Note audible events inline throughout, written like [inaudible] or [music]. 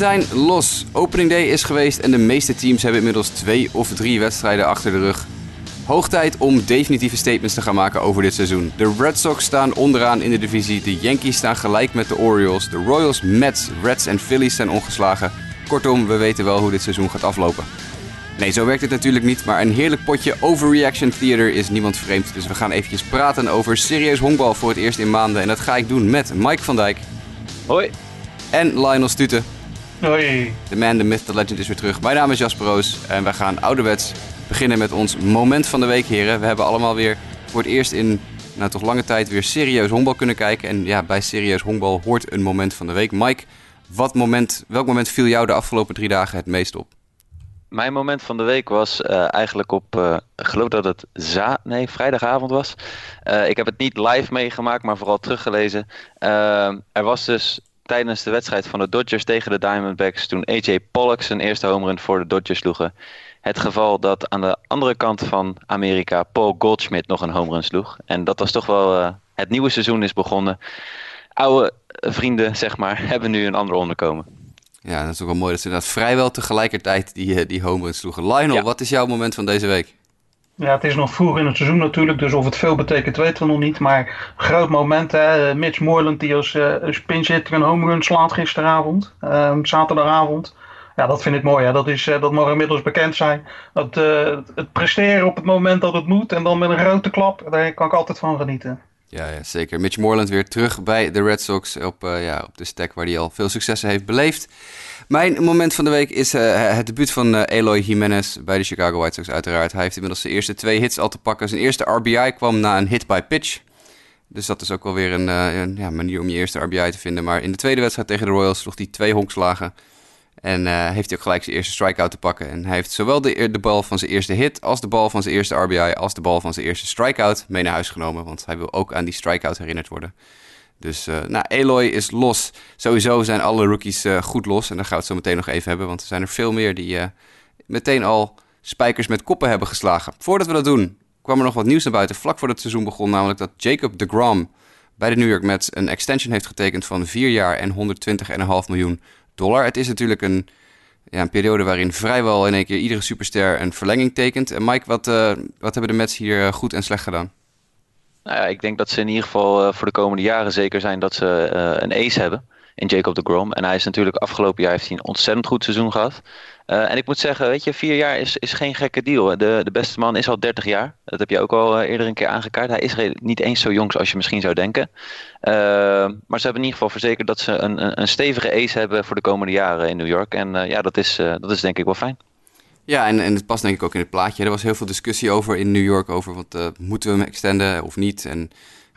We zijn los. Opening day is geweest en de meeste teams hebben inmiddels twee of drie wedstrijden achter de rug. Hoog tijd om definitieve statements te gaan maken over dit seizoen. De Red Sox staan onderaan in de divisie, de Yankees staan gelijk met de Orioles, de Royals, Mets, Reds en Phillies zijn ongeslagen. Kortom, we weten wel hoe dit seizoen gaat aflopen. Nee, zo werkt het natuurlijk niet, maar een heerlijk potje overreaction theater is niemand vreemd. Dus we gaan eventjes praten over serieus honkbal voor het eerst in maanden. En dat ga ik doen met Mike van Dijk. Hoi. En Lionel Stuten. Hoi. De man, de myth, de legend is weer terug. Mijn naam is Jasper Roos en wij gaan ouderwets beginnen met ons moment van de week, heren. We hebben allemaal weer voor het eerst in nou, toch lange tijd weer serieus honkbal kunnen kijken. En ja, bij serieus honkbal hoort een moment van de week. Mike, wat moment, welk moment viel jou de afgelopen drie dagen het meest op? Mijn moment van de week was uh, eigenlijk op, uh, ik geloof dat het za nee, vrijdagavond was. Uh, ik heb het niet live meegemaakt, maar vooral teruggelezen. er was dus tijdens de wedstrijd van de Dodgers tegen de Diamondbacks, toen AJ Pollock zijn eerste home run voor de Dodgers sloegen, het geval dat aan de andere kant van Amerika Paul Goldschmidt nog een home run sloeg. En dat was toch wel, het nieuwe seizoen is begonnen. Oude vrienden, zeg maar, [laughs] hebben nu een ander onderkomen. Ja, dat is ook wel mooi dat ze dat vrijwel tegelijkertijd die, die home runs sloegen. Lionel, ja. wat is jouw moment van deze week? Ja, het is nog vroeg in het seizoen natuurlijk, dus of het veel betekent weten we nog niet. Maar groot moment, hè. Mitch Moreland die als uh, pinch hitter een home run slaat gisteravond, uh, zaterdagavond. Ja, dat vind ik mooi. Hè. Dat, is, uh, dat mag inmiddels bekend zijn. Dat, het presteren op het moment dat het moet en dan met een grote klap, daar kan ik altijd van genieten. Ja, ja, zeker. Mitch Moreland weer terug bij de Red Sox op, ja, op de stack waar hij al veel successen heeft beleefd. Mijn moment van de week is uh, het debuut van uh, Eloy Jimenez bij de Chicago White Sox uiteraard. Hij heeft inmiddels zijn eerste twee hits al te pakken. Zijn eerste RBI kwam na een hit by pitch. Dus dat is ook wel weer een, ja, manier om je eerste RBI te vinden. Maar in de tweede wedstrijd tegen de Royals sloeg hij twee honkslagen. En heeft hij ook gelijk zijn eerste strikeout te pakken. En hij heeft zowel de, de bal van zijn eerste hit, als de bal van zijn eerste RBI, als de bal van zijn eerste strikeout mee naar huis genomen. Want hij wil ook aan die strikeout herinnerd worden. Dus uh, nou, Eloy is los. Sowieso zijn alle rookies uh, goed los. En daar gaan we het zo meteen nog even hebben. Want er zijn er veel meer die meteen al spijkers met koppen hebben geslagen. Voordat we dat doen, kwam er nog wat nieuws naar buiten. Vlak voor het seizoen begon. Namelijk dat Jacob de Grom bij de New York Mets een extension heeft getekend van 4 jaar en 120,5 miljoen dollar. Het is natuurlijk een, ja, een periode waarin vrijwel in één keer iedere superster een verlenging tekent. En Mike, wat, wat hebben de Mets hier goed en slecht gedaan? Nou ja, ik denk dat ze in ieder geval uh, voor de komende jaren zeker zijn dat ze uh, een ace hebben in Jacob de Grom. En hij is natuurlijk afgelopen jaar heeft hij een ontzettend goed seizoen gehad. Uh, en ik moet zeggen, weet je, vier jaar is, is geen gekke deal. De, de beste man is al 30 jaar. Dat heb je ook al eerder een keer aangekaart. Hij is niet eens zo jong als je misschien zou denken. Maar ze hebben in ieder geval verzekerd dat ze een, een stevige ace hebben voor de komende jaren in New York. En ja, dat is, dat is denk ik wel fijn. Ja, en, en het past denk ik ook in het plaatje. Er was heel veel discussie over in New York over wat moeten we hem extenden of niet. En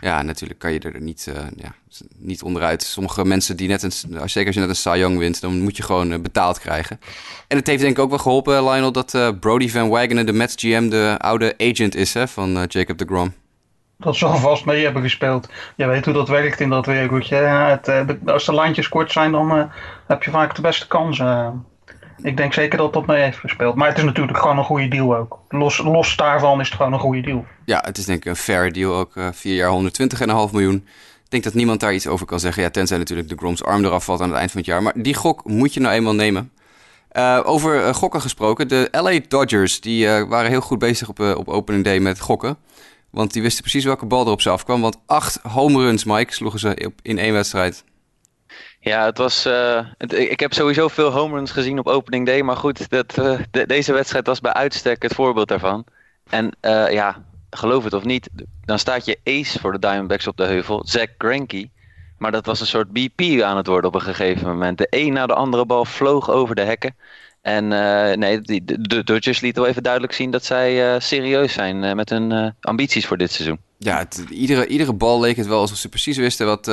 ja, natuurlijk kan je er niet, uh, ja, niet onderuit. Sommige mensen die net een, zeker als je net een Cy Young wint, dan moet je gewoon uh, betaald krijgen. En het heeft denk ik ook wel geholpen, Lionel, dat Brody Van Wagenen, de Mets GM, de oude agent is hè, van Jacob de Grom. Dat zal vast mee hebben gespeeld. Je weet hoe dat werkt in dat wereldje. Als de lijntjes kort zijn, dan heb je vaak de beste kansen. Ik denk zeker dat dat mee heeft gespeeld. Maar het is natuurlijk gewoon een goede deal ook. Los, los daarvan is het gewoon een goede deal. Ja, het is denk ik een fair deal ook. Uh, vier jaar 120,5 miljoen. Ik denk dat niemand daar iets over kan zeggen. Ja, tenzij natuurlijk de Groms arm eraf valt aan het eind van het jaar. Maar die gok moet je nou eenmaal nemen. Uh, over uh, gokken gesproken. De LA Dodgers die, waren heel goed bezig op, op opening day met gokken. Want die wisten precies welke bal er op ze afkwam. Want acht home runs, Mike, sloegen ze in één wedstrijd. Ja, het was. Uh, het, ik heb sowieso veel home runs gezien op opening day. Maar goed, dat, uh, de, deze wedstrijd was bij uitstek het voorbeeld daarvan. En uh, ja, geloof het of niet, dan staat je ace voor de Diamondbacks op de heuvel, Zach Greinke. Maar dat was een soort BP aan het worden op een gegeven moment. De een na de andere bal vloog over de hekken. En nee, de Dodgers lieten wel even duidelijk zien dat zij serieus zijn met hun ambities voor dit seizoen. Ja, iedere, iedere bal leek het wel alsof ze precies wisten wat,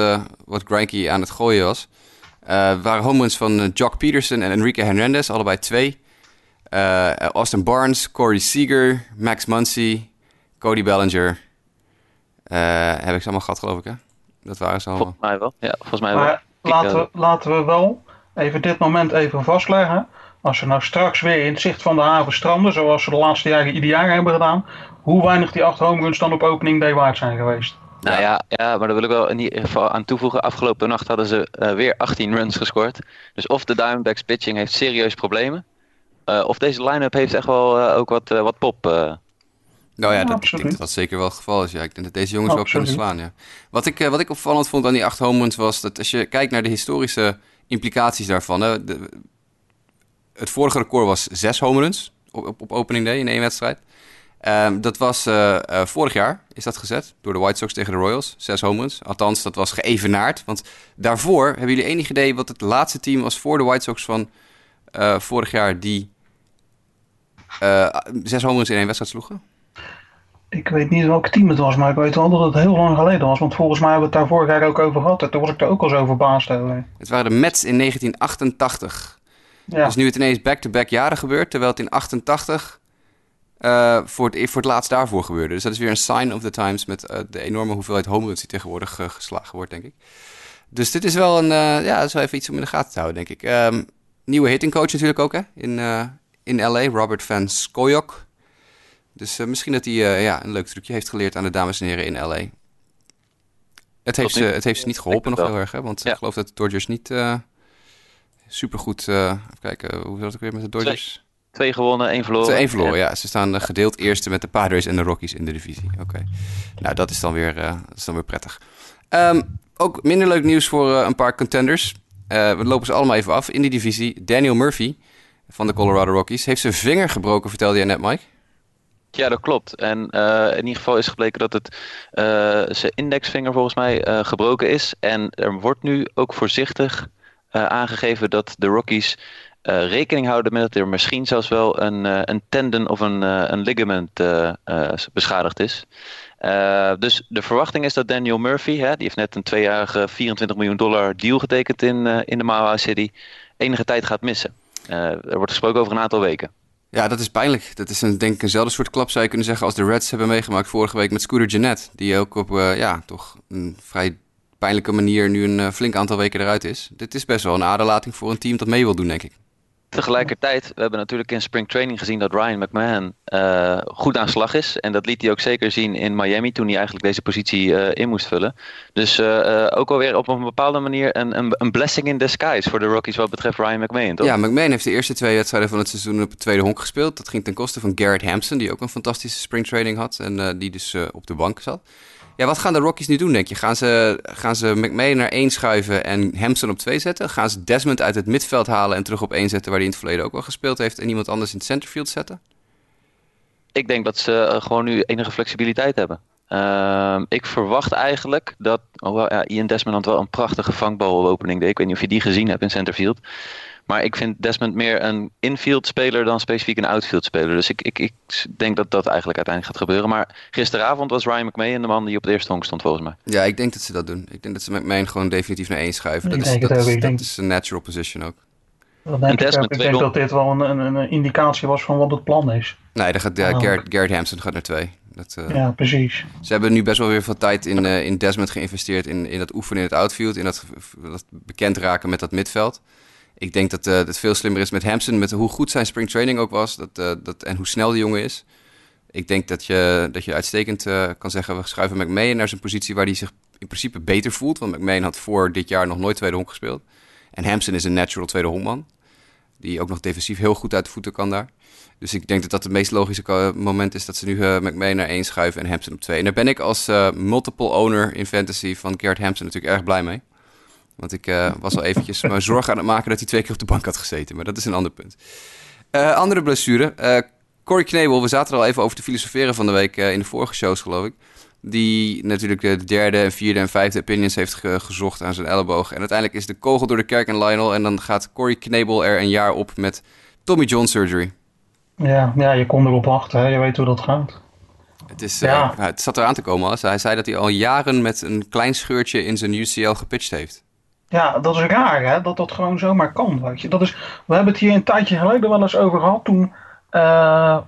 wat Greinke aan het gooien was. Uh, waren home runs van uh, Jock Peterson en Enrique Hernandez, allebei twee. Uh, Austin Barnes, Corey Seager, Max Muncy, Cody Bellinger. heb ik ze allemaal gehad, geloof ik, hè? Dat waren ze allemaal. Volgens mij wel, ja, volgens mij wel. Maar laten we, laten we wel even dit moment even vastleggen. Als ze nou straks weer in het zicht van de haven stranden, zoals ze de laatste jaren ieder jaar hebben gedaan, hoe weinig die acht home runs dan op opening day waard zijn geweest. Nou ja. ja, maar daar wil ik wel in ieder geval aan toevoegen. Afgelopen nacht hadden ze uh, weer 18 runs gescoord. Dus of de Diamondbacks pitching heeft serieus problemen. Uh, of deze line-up heeft echt wel uh, ook wat, wat pop. Nou ja, dat, ik denk dat dat zeker wel het geval is. Ja. Ik denk dat deze jongens Absoluut. wel kunnen slaan. Ja. Wat, ik, wat ik opvallend vond aan die acht home runs was dat als je kijkt naar de historische implicaties daarvan. Hè, de, het vorige record was zes home runs op, op, op opening day in één wedstrijd. Um, dat was uh, uh, vorig jaar, is dat gezet, door de White Sox tegen de Royals. Zes home runs. Althans, dat was geëvenaard. Want daarvoor, hebben jullie enig idee wat het laatste team was voor de White Sox van uh, vorig jaar... die zes home runs in één wedstrijd sloegen? Ik weet niet welk team het was, maar ik weet wel dat het heel lang geleden was. Want volgens mij hebben we het daar vorig jaar ook over gehad. En toen was ik er ook al zo verbaasd over. Het waren de Mets in 1988. Ja. Dus nu het ineens back-to-back jaren gebeurt, terwijl het in 88 uh, voor, het, e-, voor het laatst daarvoor gebeurde. Dus dat is weer een sign of the times met uh, de enorme hoeveelheid home runs die tegenwoordig uh, geslagen wordt, denk ik. Dus dit is wel een, ja, dat is wel even iets om in de gaten te houden, denk ik. Um, nieuwe hitting coach natuurlijk ook, hè, in, in LA, Robert Van Skoyok. Dus misschien dat hij ja, een leuk trucje heeft geleerd aan de dames en heren in LA. Het heeft, ze, het heeft ze niet geholpen nog heel erg, hè, want ja. ik geloof dat de Dodgers niet supergoed... even kijken, hoe zat het weer met de Dodgers? Twee gewonnen, één verloren. Twee, één verloren, ja. Ze staan uh, gedeeld eerste met de Padres en de Rockies in de divisie. Oké. Nou, dat is dan weer, dat is dan weer prettig. Um, ook minder leuk nieuws voor uh, een paar contenders. we lopen ze allemaal even af in die divisie. Daniel Murphy van de Colorado Rockies heeft zijn vinger gebroken, vertelde jij net, Mike. Ja, dat klopt. En in ieder geval is gebleken dat het zijn indexvinger volgens mij gebroken is. En er wordt nu ook voorzichtig aangegeven dat de Rockies uh, rekening houden met dat er misschien zelfs wel een, uh, een tendon of een, uh, een ligament beschadigd is. dus de verwachting is dat Daniel Murphy, hè, die heeft net een tweejarige 24 miljoen dollar deal getekend in, in de Mawa City, enige tijd gaat missen. er wordt gesproken over een aantal weken. Ja, dat is pijnlijk. Dat is een, denk ik eenzelfde soort klap zou je kunnen zeggen als de Reds hebben meegemaakt vorige week met Scooter Jeanette. Die ook op ja, toch een vrij pijnlijke manier nu een flink aantal weken eruit is. Dit is best wel een aderlating voor een team dat mee wil doen, denk ik. Tegelijkertijd, we hebben natuurlijk in spring training gezien dat Ryan McMahon uh, goed aan slag is. En dat liet hij ook zeker zien in Miami toen hij eigenlijk deze positie uh, in moest vullen. Dus uh, ook alweer op een bepaalde manier een, een, een, blessing in disguise voor de Rockies wat betreft Ryan McMahon, toch? Ja, McMahon heeft de eerste twee wedstrijden van het seizoen op het tweede honk gespeeld. Dat ging ten koste van Garrett Hampson, die ook een fantastische spring training had en die dus op de bank zat. Ja, wat gaan de Rockies nu doen, denk je? Gaan ze, gaan ze McMahon naar één schuiven en Hampson op twee zetten? Gaan ze Desmond uit het midveld halen en terug op één zetten... waar hij in het verleden ook al gespeeld heeft... en iemand anders in het centerfield zetten? Ik denk dat ze eh, gewoon nu enige flexibiliteit hebben. Uh, ik verwacht eigenlijk dat... Oh, ja, Ian Desmond had wel een prachtige vangbal opening. Ik weet niet of je die gezien hebt in centerfield. Maar ik vind Desmond meer een infield speler dan specifiek een outfield speler. Dus ik, ik, ik denk dat dat eigenlijk uiteindelijk gaat gebeuren. Maar gisteravond was Ryan McMahon de man die op de eerste honk stond volgens mij. Ja, ik denk dat ze dat doen. Ik denk dat ze McMahon gewoon definitief naar één schuiven. Dat, is, dat, is, dat is een natural position ook. Dat denk ik, ik denk dat dit wel een, een, een, indicatie was van wat het plan is. Nee, dan gaat, uh, Garrett, Garrett Hampson gaat naar twee. Dat, uh, ja, precies. Ze hebben nu best wel weer veel tijd in, uh, in Desmond geïnvesteerd. In, in dat oefenen in het outfield. In dat, dat bekend raken met dat midveld ik denk dat het veel slimmer is met Hampson, met hoe goed zijn spring training ook was dat, uh, dat, en hoe snel die jongen is. Ik denk dat je, dat je uitstekend uh, kan zeggen, we schuiven McMahon naar zijn positie waar hij zich in principe beter voelt. Want McMahon had voor dit jaar nog nooit tweede honk gespeeld. En Hampson is een natural tweede honkman. Die ook nog defensief heel goed uit de voeten kan daar. Dus ik denk dat dat het meest logische moment is dat ze nu uh, McMahon naar één schuiven en Hampson op twee. En daar ben ik als multiple owner in fantasy van Garrett Hampson natuurlijk erg blij mee. Want ik uh, was al eventjes me zorgen aan het maken dat hij twee keer op de bank had gezeten. Maar dat is een ander punt. Uh, andere blessure. Uh, Corey Knebel, we zaten er al even over te filosoferen van de week in de vorige shows, geloof ik. Die natuurlijk de derde, en vierde en vijfde opinions heeft ge gezocht aan zijn elleboog. En uiteindelijk is de kogel door de kerk en Lionel. En dan gaat Corey Knebel er een jaar op met Tommy John surgery. Ja, ja je kon erop wachten. Hè? Je weet hoe dat gaat. Het, is, ja. het zat eraan te komen. Als hij zei dat hij al jaren met een klein scheurtje in zijn UCL gepitcht heeft. Ja, dat is raar hè, dat dat gewoon zomaar kan. Weet je. Dat is, we hebben het hier een tijdje geleden wel eens over gehad toen uh,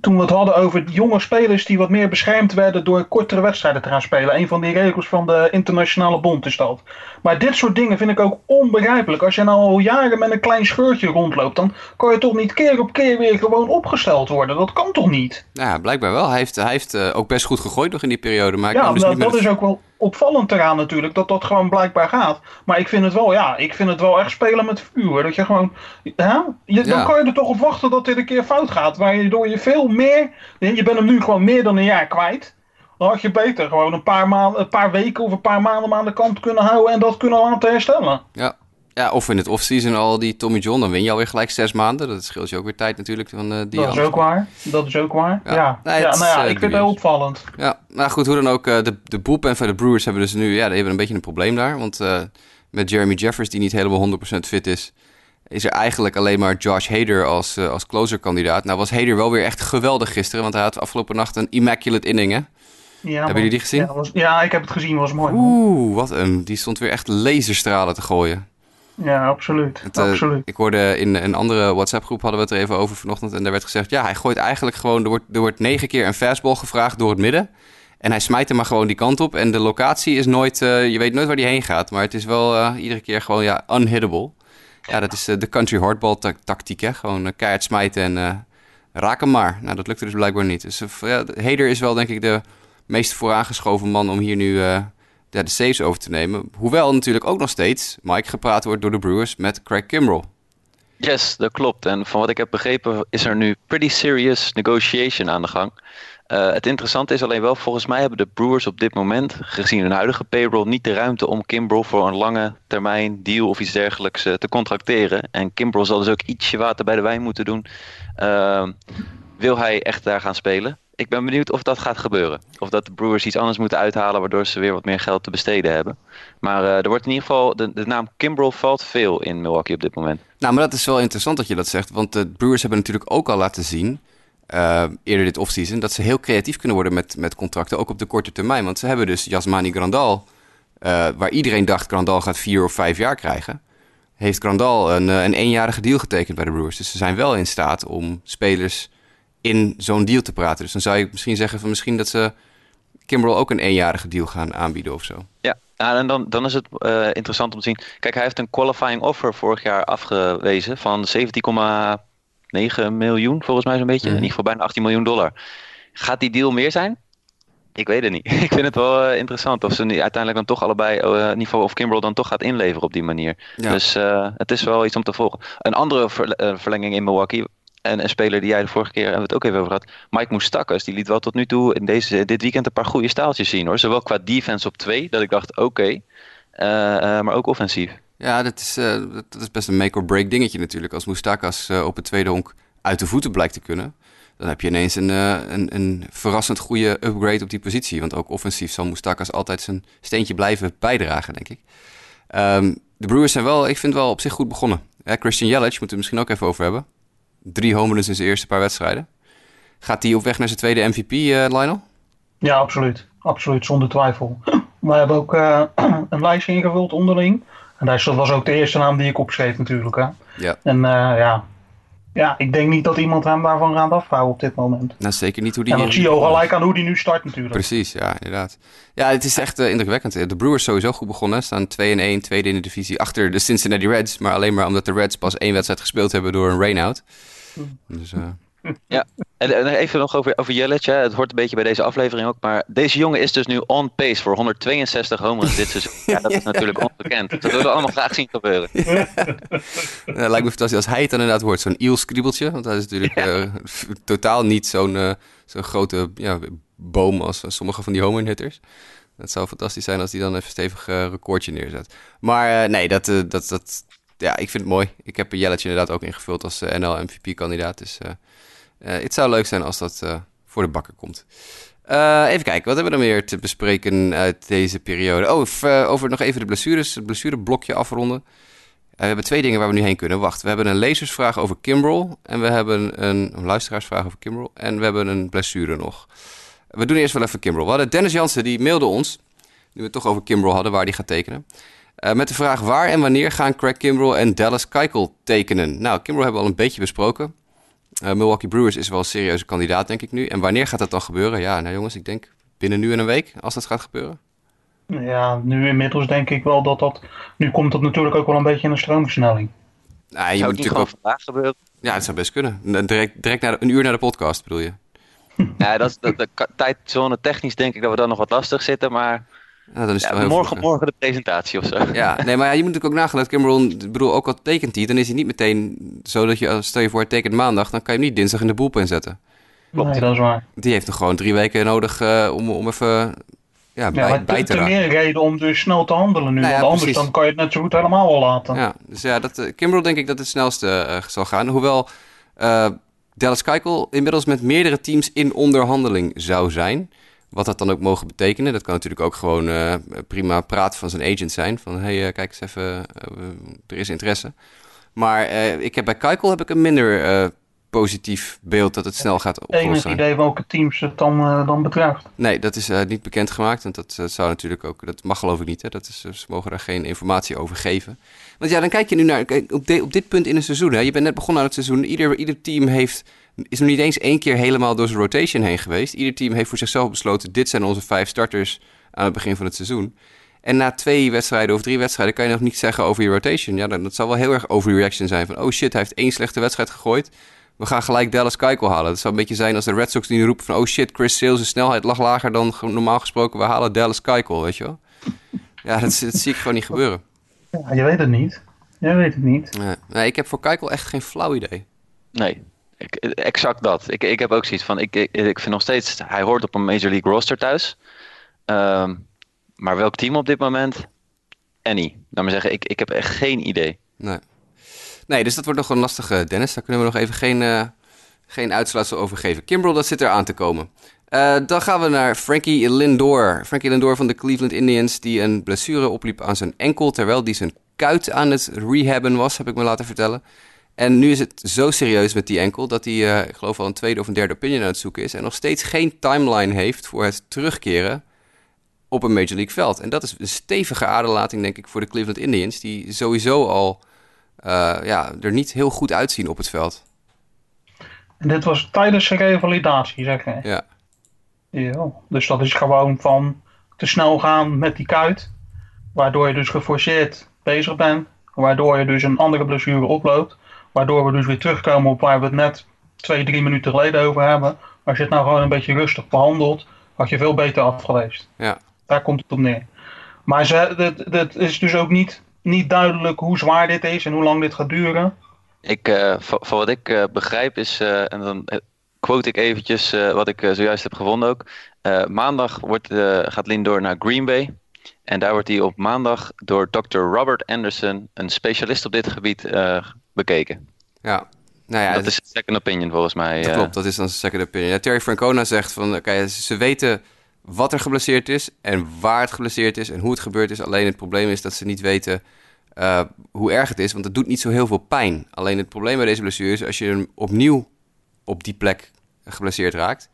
toen we het hadden over jonge spelers die wat meer beschermd werden door kortere wedstrijden te gaan spelen. Een van die regels van de internationale bond is dat. Maar dit soort dingen vind ik ook onbegrijpelijk. Als je nou al jaren met een klein scheurtje rondloopt, dan kan je toch niet keer op keer weer gewoon opgesteld worden. Dat kan toch niet? Ja, blijkbaar wel. Hij heeft, hij heeft uh, ook best goed gegooid nog in die periode. Maar ja, dus dat is ook wel opvallend eraan natuurlijk, dat dat gewoon blijkbaar gaat. Maar ik vind het wel, ja, ik vind het wel echt spelen met vuur. Dat je gewoon, hè? Je, dan kan je er toch op wachten dat dit een keer fout gaat. Waardoor je veel meer, je bent hem nu gewoon meer dan een jaar kwijt. Dan had je beter gewoon een paar, maanden, een paar weken of een paar maanden aan de kant kunnen houden en dat kunnen laten herstellen. Ja, ja, of in het offseason al die Tommy John, dan win je alweer gelijk zes maanden. Dat scheelt je ook weer tijd natuurlijk. Van, uh, die dat is ook waar. Dat is ook waar. Ja, ja. ja nou ja, uh, ik vind het heel opvallend. Ja, nou goed, hoe dan ook. Uh, de, de bullpen van de Brewers hebben dus nu ja, die hebben een beetje een probleem daar. Want met Jeremy Jeffers, die niet helemaal 100% fit is, is er eigenlijk alleen maar Josh Hader als, als closer-kandidaat. Nou was Hader wel weer echt geweldig gisteren, want hij had afgelopen nacht een immaculate inning, hè? Ja, Hebben jullie die gezien? Ja, was, ja, ik heb het gezien, was mooi. Oeh, wat een. Die stond weer echt laserstralen te gooien. Ja, absoluut. Het, uh, absoluut. Ik hoorde in een andere WhatsApp-groep hadden we het er even over vanochtend. En daar werd gezegd: ja, hij gooit eigenlijk gewoon. Er wordt, er wordt negen keer een fastball gevraagd door het midden. En hij smijt hem maar gewoon die kant op. En de locatie is nooit. Uh, je weet nooit waar die heen gaat. Maar het is wel uh, iedere keer gewoon ja, unhittable. Ja, dat is de country hardball tactiek. Hè? Gewoon keihard smijten en raak hem maar. Nou, dat lukte dus blijkbaar niet. Dus ja, Heder is wel denk ik de meest vooraangeschoven man om hier nu de saves over te nemen. Hoewel natuurlijk ook nog steeds, Mike, gepraat wordt door de Brewers met Craig Kimbrell. Yes, dat klopt. En van wat ik heb begrepen is er nu pretty serious negotiation aan de gang. Uh, het interessante is alleen wel, volgens mij hebben de Brewers op dit moment, gezien hun huidige payroll, niet de ruimte om Kimbrel voor een lange termijn deal of iets dergelijks uh, te contracteren. En Kimbrel zal dus ook ietsje water bij de wijn moeten doen. Uh, wil hij echt daar gaan spelen? Ik ben benieuwd of dat gaat gebeuren. Of dat de Brewers iets anders moeten uithalen waardoor ze weer wat meer geld te besteden hebben. Maar uh, er wordt in ieder geval, de, de naam Kimbrel valt veel in Milwaukee op dit moment. Nou, maar dat is wel interessant dat je dat zegt. Want de Brewers hebben natuurlijk ook al laten zien, uh, eerder dit offseason, dat ze heel creatief kunnen worden met, met contracten, ook op de korte termijn. Want ze hebben dus Jasmani Grandal, uh, waar iedereen dacht Grandal gaat vier of vijf jaar krijgen. Heeft Grandal een, een eenjarige deal getekend bij de Brewers. Dus ze zijn wel in staat om spelers in zo'n deal te praten. Dus dan zou je misschien zeggen van misschien dat ze Kimbrel ook een eenjarige deal gaan aanbieden of zo. Ja, en dan, dan is het uh, interessant om te zien. Kijk, hij heeft een qualifying offer vorig jaar afgewezen van 17,9 miljoen, volgens mij zo'n beetje. Mm. In ieder geval bijna 18 miljoen dollar. Gaat die deal meer zijn? Ik weet het niet. [laughs] Ik vind het wel uh, interessant of ze nu uiteindelijk dan toch allebei, uh, in ieder geval of Kimbrel dan toch gaat inleveren op die manier. Ja. Dus het is wel iets om te volgen. Een andere ver verlenging in Milwaukee en een speler die jij de vorige keer hebben het ook even over gehad. Mike Moustakas, die liet wel tot nu toe in deze, dit weekend een paar goede staaltjes zien hoor. Zowel qua defense op twee, dat ik dacht oké. Uh, uh, maar ook offensief. Ja, dat is, uh, dat is best een make-or-break dingetje natuurlijk. Als Moustakas op het tweede honk uit de voeten blijkt te kunnen... dan heb je ineens een, een, een, verrassend goede upgrade op die positie. Want ook offensief zal Moustakas altijd zijn steentje blijven bijdragen, denk ik. Um, de Brewers zijn wel, ik vind wel op zich goed begonnen. Christian Yelich, moeten we misschien ook even over hebben drie home runs in zijn eerste paar wedstrijden. Gaat hij op weg naar zijn tweede MVP, uh, eh, Lionel? Ja, absoluut. Absoluut, zonder twijfel. [clears throat] Wij hebben ook uh, [clears throat] een lijstje ingevuld onderling. En dat was ook de eerste naam die ik opschreef natuurlijk. Hè. Ja. En uh, ja, ja, ik denk niet dat iemand hem daarvan gaat afhouden op dit moment. Nou, zeker niet hoe die... En dat zie je ook gelijk aan hoe die nu start natuurlijk. Precies, ja, inderdaad. Ja, het is echt uh, indrukwekkend. De Brewers sowieso goed begonnen. Staan 2-1, tweede in de divisie achter de Cincinnati Reds. Maar alleen maar omdat de Reds pas één wedstrijd gespeeld hebben door een rain-out. Dus, uh... Ja, en, even nog over, over Jelic. Het hoort een beetje bij deze aflevering ook. Maar deze jongen is dus nu on pace voor 162 homers dit seizoen. Ja, dat is [laughs] natuurlijk onbekend. Dat willen we allemaal graag zien gebeuren. Ja. ja, lijkt me fantastisch als hij het dan inderdaad wordt. Zo'n eel-skriebeltje. Want hij is natuurlijk ja. uh, totaal niet zo'n uh, zo'n grote ja, boom als sommige van die homerhitters. Dat zou fantastisch zijn als hij dan even stevig uh, recordje neerzet. Maar nee, dat, dat, dat, ja, ik vind het mooi. Ik heb Jelletje inderdaad ook ingevuld als uh, NL MVP-kandidaat. Dus het zou leuk zijn als dat voor de bakker komt. even kijken, wat hebben we dan meer te bespreken uit deze periode? Oh, over nog even de blessures, het blessureblokje afronden. we hebben twee dingen waar we nu heen kunnen. Wacht, we hebben een lezersvraag over Kimbrel. En we hebben een, een luisteraarsvraag over Kimbrel. En we hebben een blessure nog. We doen eerst wel even Kimbrel. We hadden Dennis Jansen, die mailde ons. Nu we het toch over Kimbrel hadden, waar die gaat tekenen. Met de vraag waar en wanneer gaan Craig Kimbrell en Dallas Keuchel tekenen? Nou, Kimbrell hebben we al een beetje besproken. Milwaukee Brewers is wel een serieuze kandidaat, denk ik nu. En wanneer gaat dat dan gebeuren? Ja, nou jongens, ik denk binnen nu en een week, als dat gaat gebeuren. Ja, nu inmiddels denk ik wel dat dat... Nu komt dat natuurlijk ook wel een beetje in een stroomversnelling. Nou, je zou moet het natuurlijk ook vandaag gebeuren? Ja, het zou best kunnen. Direct, direct naar een uur naar de podcast, bedoel je? [laughs] Ja, dat is de, de, tijdzone technisch denk ik dat we dan nog wat lastig zitten, maar... Ja, dan is het morgen, morgen de presentatie of zo. [laughs] Ja, nee, maar ja, je moet natuurlijk ook nagaan dat Cameron, ik bedoel, ook al tekent hij, dan is hij niet meteen zo dat je, stel je voor, hij tekent maandag, dan kan je hem niet dinsdag in de boelpen zetten. Klopt. Nee, dat is waar. Die heeft nog gewoon drie weken nodig uh, om, om even ja, bij, ja, bij te, te meer reden om dus snel te handelen nu. Nou ja, want anders dan kan je het net zo goed helemaal wel laten. Ja, dus ja, dat, uh, Kimbrel denk ik dat het snelste uh, zal gaan. Hoewel uh, Dallas Keuchel inmiddels met meerdere teams in onderhandeling zou zijn. Wat dat dan ook mogen betekenen. Dat kan natuurlijk ook gewoon prima praten van zijn agent zijn. Van, hé, hey, kijk eens even, er is interesse. Maar ik heb bij Keuchel heb ik een minder positief beeld dat het snel gaat oplossen. Enig idee welke teams het dan, uh, dan betreft? Nee, dat is uh, niet bekendgemaakt. Want dat uh, zou natuurlijk ook, dat mag geloof ik niet. Hè? Dat is, ze mogen daar geen informatie over geven. Want ja, dan kijk je nu naar, op, de, op dit punt in het seizoen. Hè? Je bent net begonnen aan het seizoen. Ieder, ieder team heeft, is nog niet eens één keer helemaal door zijn rotation heen geweest. Ieder team heeft voor zichzelf besloten, dit zijn onze vijf starters aan het begin van het seizoen. En na twee wedstrijden of drie wedstrijden kan je nog niet zeggen over je rotation. Ja, dat zal wel heel erg overreaction zijn. Van, oh shit, hij heeft één slechte wedstrijd gegooid we gaan gelijk Dallas Keuchel halen. Dat zou een beetje zijn als de Red Sox die nu roepen van... oh shit, Chris Sales' snelheid lag lager dan normaal gesproken. We halen Dallas Keuchel, weet je wel. Ja, dat, dat zie ik gewoon niet gebeuren. Ja, je weet het niet. Je weet het niet. Nee, nee ik heb voor Keuchel echt geen flauw idee. Nee, ik, exact dat. Ik, ik heb ook zoiets van... Ik, ik, vind nog steeds... Hij hoort op een Major League roster thuis. Um, maar welk team op dit moment? Annie. Laat maar zeggen, ik, ik heb echt geen idee. Nee. Nee, dus dat wordt nog een lastige, Dennis. Daar kunnen we nog even geen, uh, geen uitsluitsel over geven. Kimbrel, dat zit er aan te komen. Uh, dan gaan we naar Frankie Lindor. Frankie Lindor van de Cleveland Indians, die een blessure opliep aan zijn enkel, terwijl die zijn kuit aan het rehabben was, heb ik me laten vertellen. En nu is het zo serieus met die enkel dat hij, uh, ik geloof al een tweede of een derde opinion aan het zoeken is. En nog steeds geen timeline heeft voor het terugkeren op een Major League veld. En dat is een stevige aderlating, denk ik, voor de Cleveland Indians, die sowieso al uh, ja, er niet heel goed uitzien op het veld. En dit was tijdens de revalidatie, zeg je? Ja. ja. Dus dat is gewoon van te snel gaan met die kuit. Waardoor je dus geforceerd bezig bent. Waardoor je dus een andere blessure oploopt. Waardoor we dus weer terugkomen op waar we het net twee, drie minuten geleden over hebben. Als je het nou gewoon een beetje rustig behandelt, had je veel beter af geweest. Ja. Daar komt het op neer. Maar ze, dit is dus ook niet niet duidelijk hoe zwaar dit is en hoe lang dit gaat duren. Ik, uh, voor, wat ik uh, begrijp is, uh, en dan quote ik eventjes wat ik zojuist heb gevonden ook. maandag wordt, gaat Lindor naar Green Bay. En daar wordt hij op maandag door Dr. Robert Anderson, een specialist op dit gebied, bekeken. Ja, nou ja, dat is een second opinion volgens mij. Dat klopt, dat is dan een second opinion. Ja, Terry Francona zegt van, oké, ze weten wat er geblesseerd is en waar het geblesseerd is en hoe het gebeurd is. Alleen het probleem is dat ze niet weten uh, hoe erg het is, want het doet niet zo heel veel pijn. Alleen het probleem bij deze blessure is als je hem opnieuw op die plek geblesseerd raakt,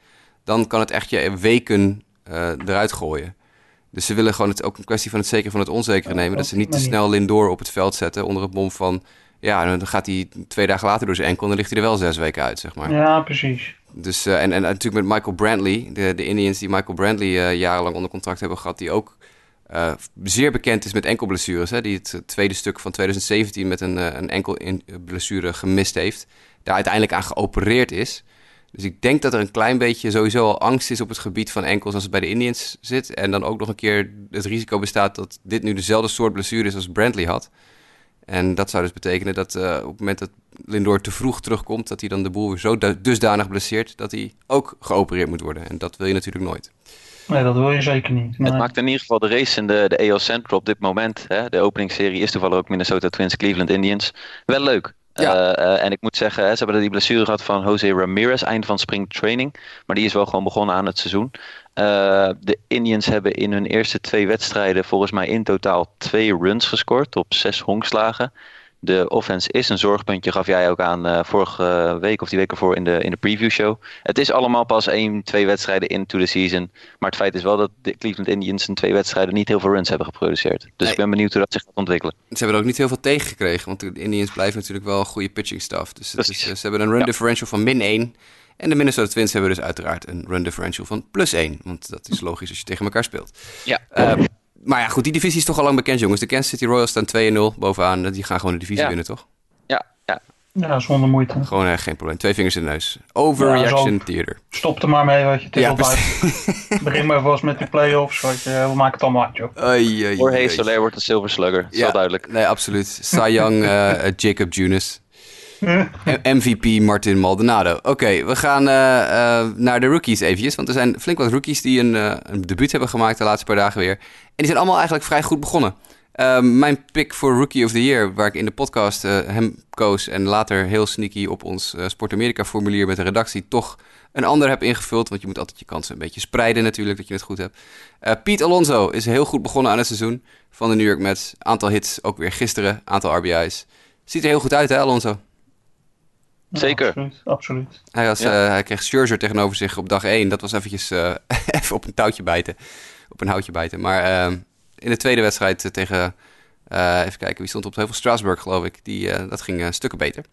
dan kan het echt je weken uh, eruit gooien. Dus ze willen gewoon het ook een kwestie van het zeker van het onzekere nemen. Dat ze niet te snel Lindor op het veld zetten onder het bom van... Ja, dan gaat hij twee dagen later door zijn enkel en dan ligt hij er wel zes weken uit, zeg maar. Ja, precies. Dus, uh, en, en natuurlijk met Michael Brantley, de, de Indians die Michael Brantley uh, jarenlang onder contract hebben gehad, die ook uh, zeer bekend is met enkelblessures. Hè, die het tweede stuk van 2017 met een, een enkel blessure gemist heeft. Daar uiteindelijk aan geopereerd is. Dus ik denk dat er een klein beetje sowieso al angst is op het gebied van enkels als het bij de Indians zit. En dan ook nog een keer het risico bestaat dat dit nu dezelfde soort blessure is als Brantley had. En dat zou dus betekenen dat uh, op het moment dat Lindor te vroeg terugkomt, dat hij dan de boel weer zo dusdanig blesseert dat hij ook geopereerd moet worden. En dat wil je natuurlijk nooit. Nee, dat wil je zeker niet. Het maakt in ieder geval de race in de, de AL Central op dit moment. Hè, de openingsserie is toevallig ook Minnesota Twins, Cleveland Indians. Wel leuk. Ja. Uh, en ik moet zeggen, ze hebben die blessure gehad van Jose Ramirez eind van spring training. Maar die is wel gewoon begonnen aan het seizoen. Uh, de Indians hebben in hun eerste twee wedstrijden volgens mij in totaal twee runs gescoord op zes honkslagen. De offense is een zorgpuntje, gaf jij ook aan uh, vorige week of die week ervoor in de, in de preview show. Het is allemaal pas één, twee wedstrijden into the season. Maar het feit is wel dat de Cleveland Indians in twee wedstrijden niet heel veel runs hebben geproduceerd. Dus ik ben benieuwd hoe dat zich gaat ontwikkelen. Ze hebben er ook niet heel veel tegengekregen, want de Indians blijven natuurlijk wel een goede pitching staff. Dus is, ze hebben een run differential van min 1. En de Minnesota Twins hebben dus uiteraard een run differential van plus 1. Want dat is logisch als je tegen elkaar speelt. Ja. Uh, maar ja, goed, die divisie is toch al lang bekend, jongens. De Kansas City Royals staan 2-0 bovenaan. Die gaan gewoon de divisie winnen, toch? Ja, ja. Ja, zonder moeite. Gewoon uh, geen probleem. Twee vingers in de neus. Overreaction ja, theater. Stop er maar mee, weet je. Het is ja. [laughs] Begin maar vast met die playoffs. Weet je. We maken het allemaal uit, joh. Voor Soler wordt een Silver Slugger. Ja, is duidelijk. Nee, absoluut. Cy Young, uh, [laughs] Jacob Junis. [laughs] MVP Martin Maldonado. Oké, we gaan uh, uh, naar de rookies eventjes. Want er zijn flink wat rookies die een, uh, een debuut hebben gemaakt de laatste paar dagen weer. En die zijn allemaal eigenlijk vrij goed begonnen. mijn pick voor Rookie of the Year, waar ik in de podcast hem koos... en later heel sneaky op ons Sport America formulier met de redactie... toch een ander heb ingevuld. Want je moet altijd je kansen een beetje spreiden natuurlijk, dat je het goed hebt. Piet Alonso is heel goed begonnen aan het seizoen van de New York Mets. Aantal hits, ook weer gisteren, aantal RBI's. Ziet er heel goed uit hè, Alonso? Zeker. absoluut, absoluut. Hij, was, ja. uh, hij kreeg Scherzer tegenover zich op dag 1. Dat was eventjes uh, [laughs] even op een touwtje bijten. Op een houtje bijten. Maar uh, in de tweede wedstrijd tegen... even kijken, wie stond op de heuvel? Strasburg, geloof ik. Die, dat ging stukken beter.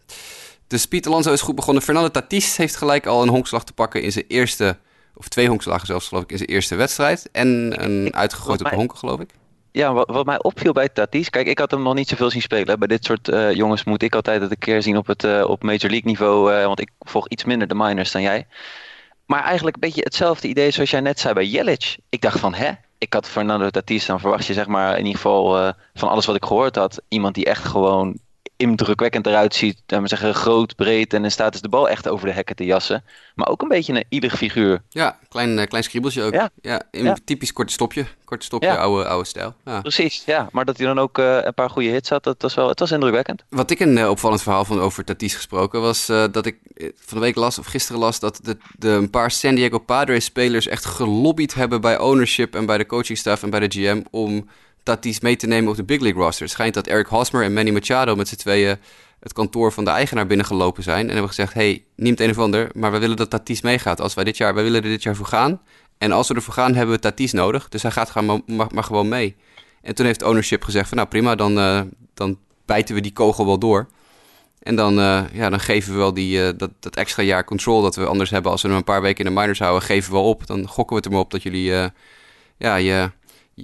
Dus Piet Alonso is goed begonnen. Fernando Tatis heeft gelijk al een honkslag te pakken in zijn eerste... Of twee honkslagen zelfs, geloof ik, in zijn eerste wedstrijd. En een uitgegooid op de honken, geloof ik. Ja, wat, wat, mij opviel bij Tatis, kijk, ik had hem nog niet zoveel zien spelen. Bij dit soort uh, jongens moet ik altijd het een keer zien op het uh, op Major League niveau, uh, want ik volg iets minder de minors dan jij. Maar eigenlijk een beetje hetzelfde idee zoals jij net zei bij Jelic. Ik dacht van, hè, ik had Fernando Tatis, dan verwacht je zeg maar in ieder geval van alles wat ik gehoord had, iemand die echt gewoon indrukwekkend eruit ziet. we zeggen groot, breed en in staat is de bal echt over de hekken te jassen. Maar ook een beetje een ieder figuur. Ja, klein, uh, klein skriebeltje ook. Ja, ja, ja. typisch korte stopje. Korte stopje, ja. oude, oude stijl. Ja. Precies, ja. Maar dat hij dan ook uh, een paar goede hits had, dat was wel, het was indrukwekkend. Wat ik een uh, opvallend verhaal van over Tatis gesproken was dat ik van de week las, of gisteren las, dat de, de, een paar San Diego Padres spelers echt gelobbyd hebben bij ownership en bij de coaching staff en bij de GM om Tatis mee te nemen op de Big League roster. Het schijnt dat Eric Hosmer en Manny Machado met z'n tweeën het kantoor van de eigenaar binnengelopen zijn. En hebben gezegd, hey, neemt een of ander, maar we willen dat Tatis meegaat. Als wij dit jaar, wij willen er dit jaar voor gaan. En als we ervoor gaan, hebben we Tatis nodig. Dus hij gaat gaan, maar, maar gewoon mee. En toen heeft ownership gezegd van, nou prima, dan, uh, dan bijten we die kogel wel door. En dan, uh, ja, dan geven we wel die, uh, dat, dat extra jaar control dat we anders hebben als we hem een paar weken in de minors houden, geven we wel op. Dan gokken we het er maar op dat jullie ja, je,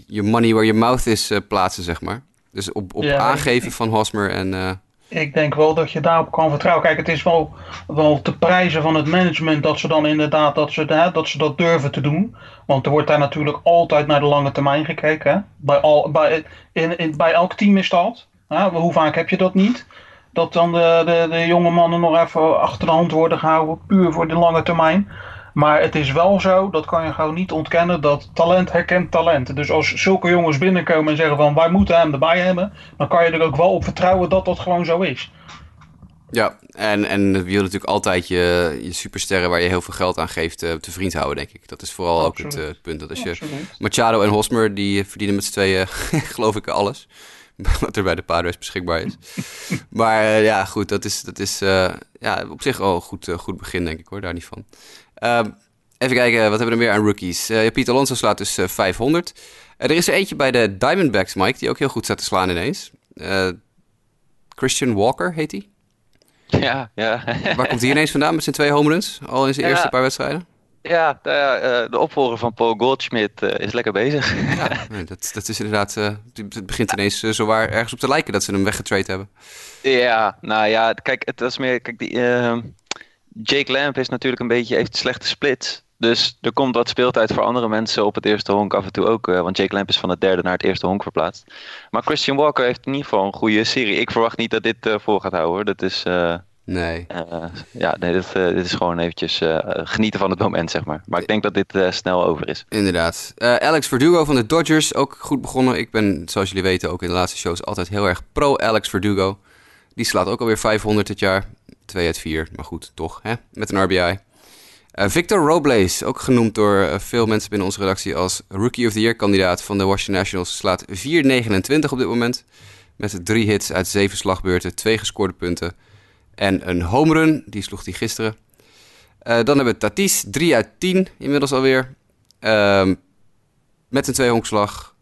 je money where your mouth is uh, plaatsen, zeg maar. Dus op, op aangeven van Hosmer en... Uh... Ik denk wel dat je daarop kan vertrouwen. Kijk, het is wel, wel te prijzen van het management dat ze dan inderdaad dat ze, hè, dat, ze dat durven te doen. Want er wordt daar natuurlijk altijd naar de lange termijn gekeken. Hè? Bij, al, bij, in, in, bij elk team is dat. Hè? Hoe vaak heb je dat niet? Dat dan de, de, de jonge mannen nog even achter de hand worden gehouden, puur voor de lange termijn. Maar het is wel zo, dat kan je gewoon niet ontkennen, dat talent herkent talent. Dus als zulke jongens binnenkomen en zeggen van wij moeten hem erbij hebben, dan kan je er ook wel op vertrouwen dat dat gewoon zo is. Ja, en, en je wil natuurlijk altijd je, je supersterren waar je heel veel geld aan geeft uh, te vriend houden, denk ik. Dat is vooral ook het, uh, punt. Dat als je Machado en Hosmer, die verdienen met z'n tweeën, [laughs] geloof ik, alles. [laughs] Wat er bij de Padres beschikbaar is. [laughs] maar uh, ja, goed, dat is, dat is ja, op zich al een goed, goed begin, denk ik hoor, daar niet van. Uh, even kijken, wat hebben we er meer aan rookies? Uh, Pieter Alonso slaat dus uh, 500. er is er eentje bij de Diamondbacks, Mike, die ook heel goed staat te slaan ineens. Eh, Christian Walker heet hij. [laughs] Ja, ja. Waar komt hij ineens vandaan met zijn twee home runs? Al in zijn eerste paar wedstrijden? Ja, de, de opvolger van Paul Goldschmidt is lekker bezig. Ja, [laughs] dat, dat is inderdaad. het begint ineens zo waar ergens op te lijken dat ze hem weggetrade hebben. Ja, nou ja, kijk, het was meer. Kijk, die, ehm, Jake Lamp is natuurlijk een beetje, heeft slechte splits. Dus er komt wat speeltijd voor andere mensen op het eerste honk af en toe ook. Uh, want Jake Lamp is van het derde naar het eerste honk verplaatst. Maar Christian Walker heeft in ieder geval een goede serie. Ik verwacht niet dat dit uh, voor gaat houden. Dat is... Uh, nee. ja, nee, dit, dit, is gewoon eventjes genieten van het moment, zeg maar. Maar ik denk dat dit snel over is. Inderdaad. Alex Verdugo van de Dodgers, ook goed begonnen. Ik ben, zoals jullie weten, ook in de laatste shows altijd heel erg pro Alex Verdugo. Die slaat ook alweer 500 dit jaar. 2 uit 4, maar goed, toch, hè? met een RBI. Eh, Victor Robles, ook genoemd door uh, veel mensen binnen onze redactie als Rookie of the Year kandidaat van de Washington Nationals, slaat 4,29 op dit moment. Met drie hits uit zeven slagbeurten, twee gescoorde punten en een home run. Die sloeg hij gisteren. dan hebben we Tatis, 3 uit 10 inmiddels alweer. Ehm, met een twee-honkslag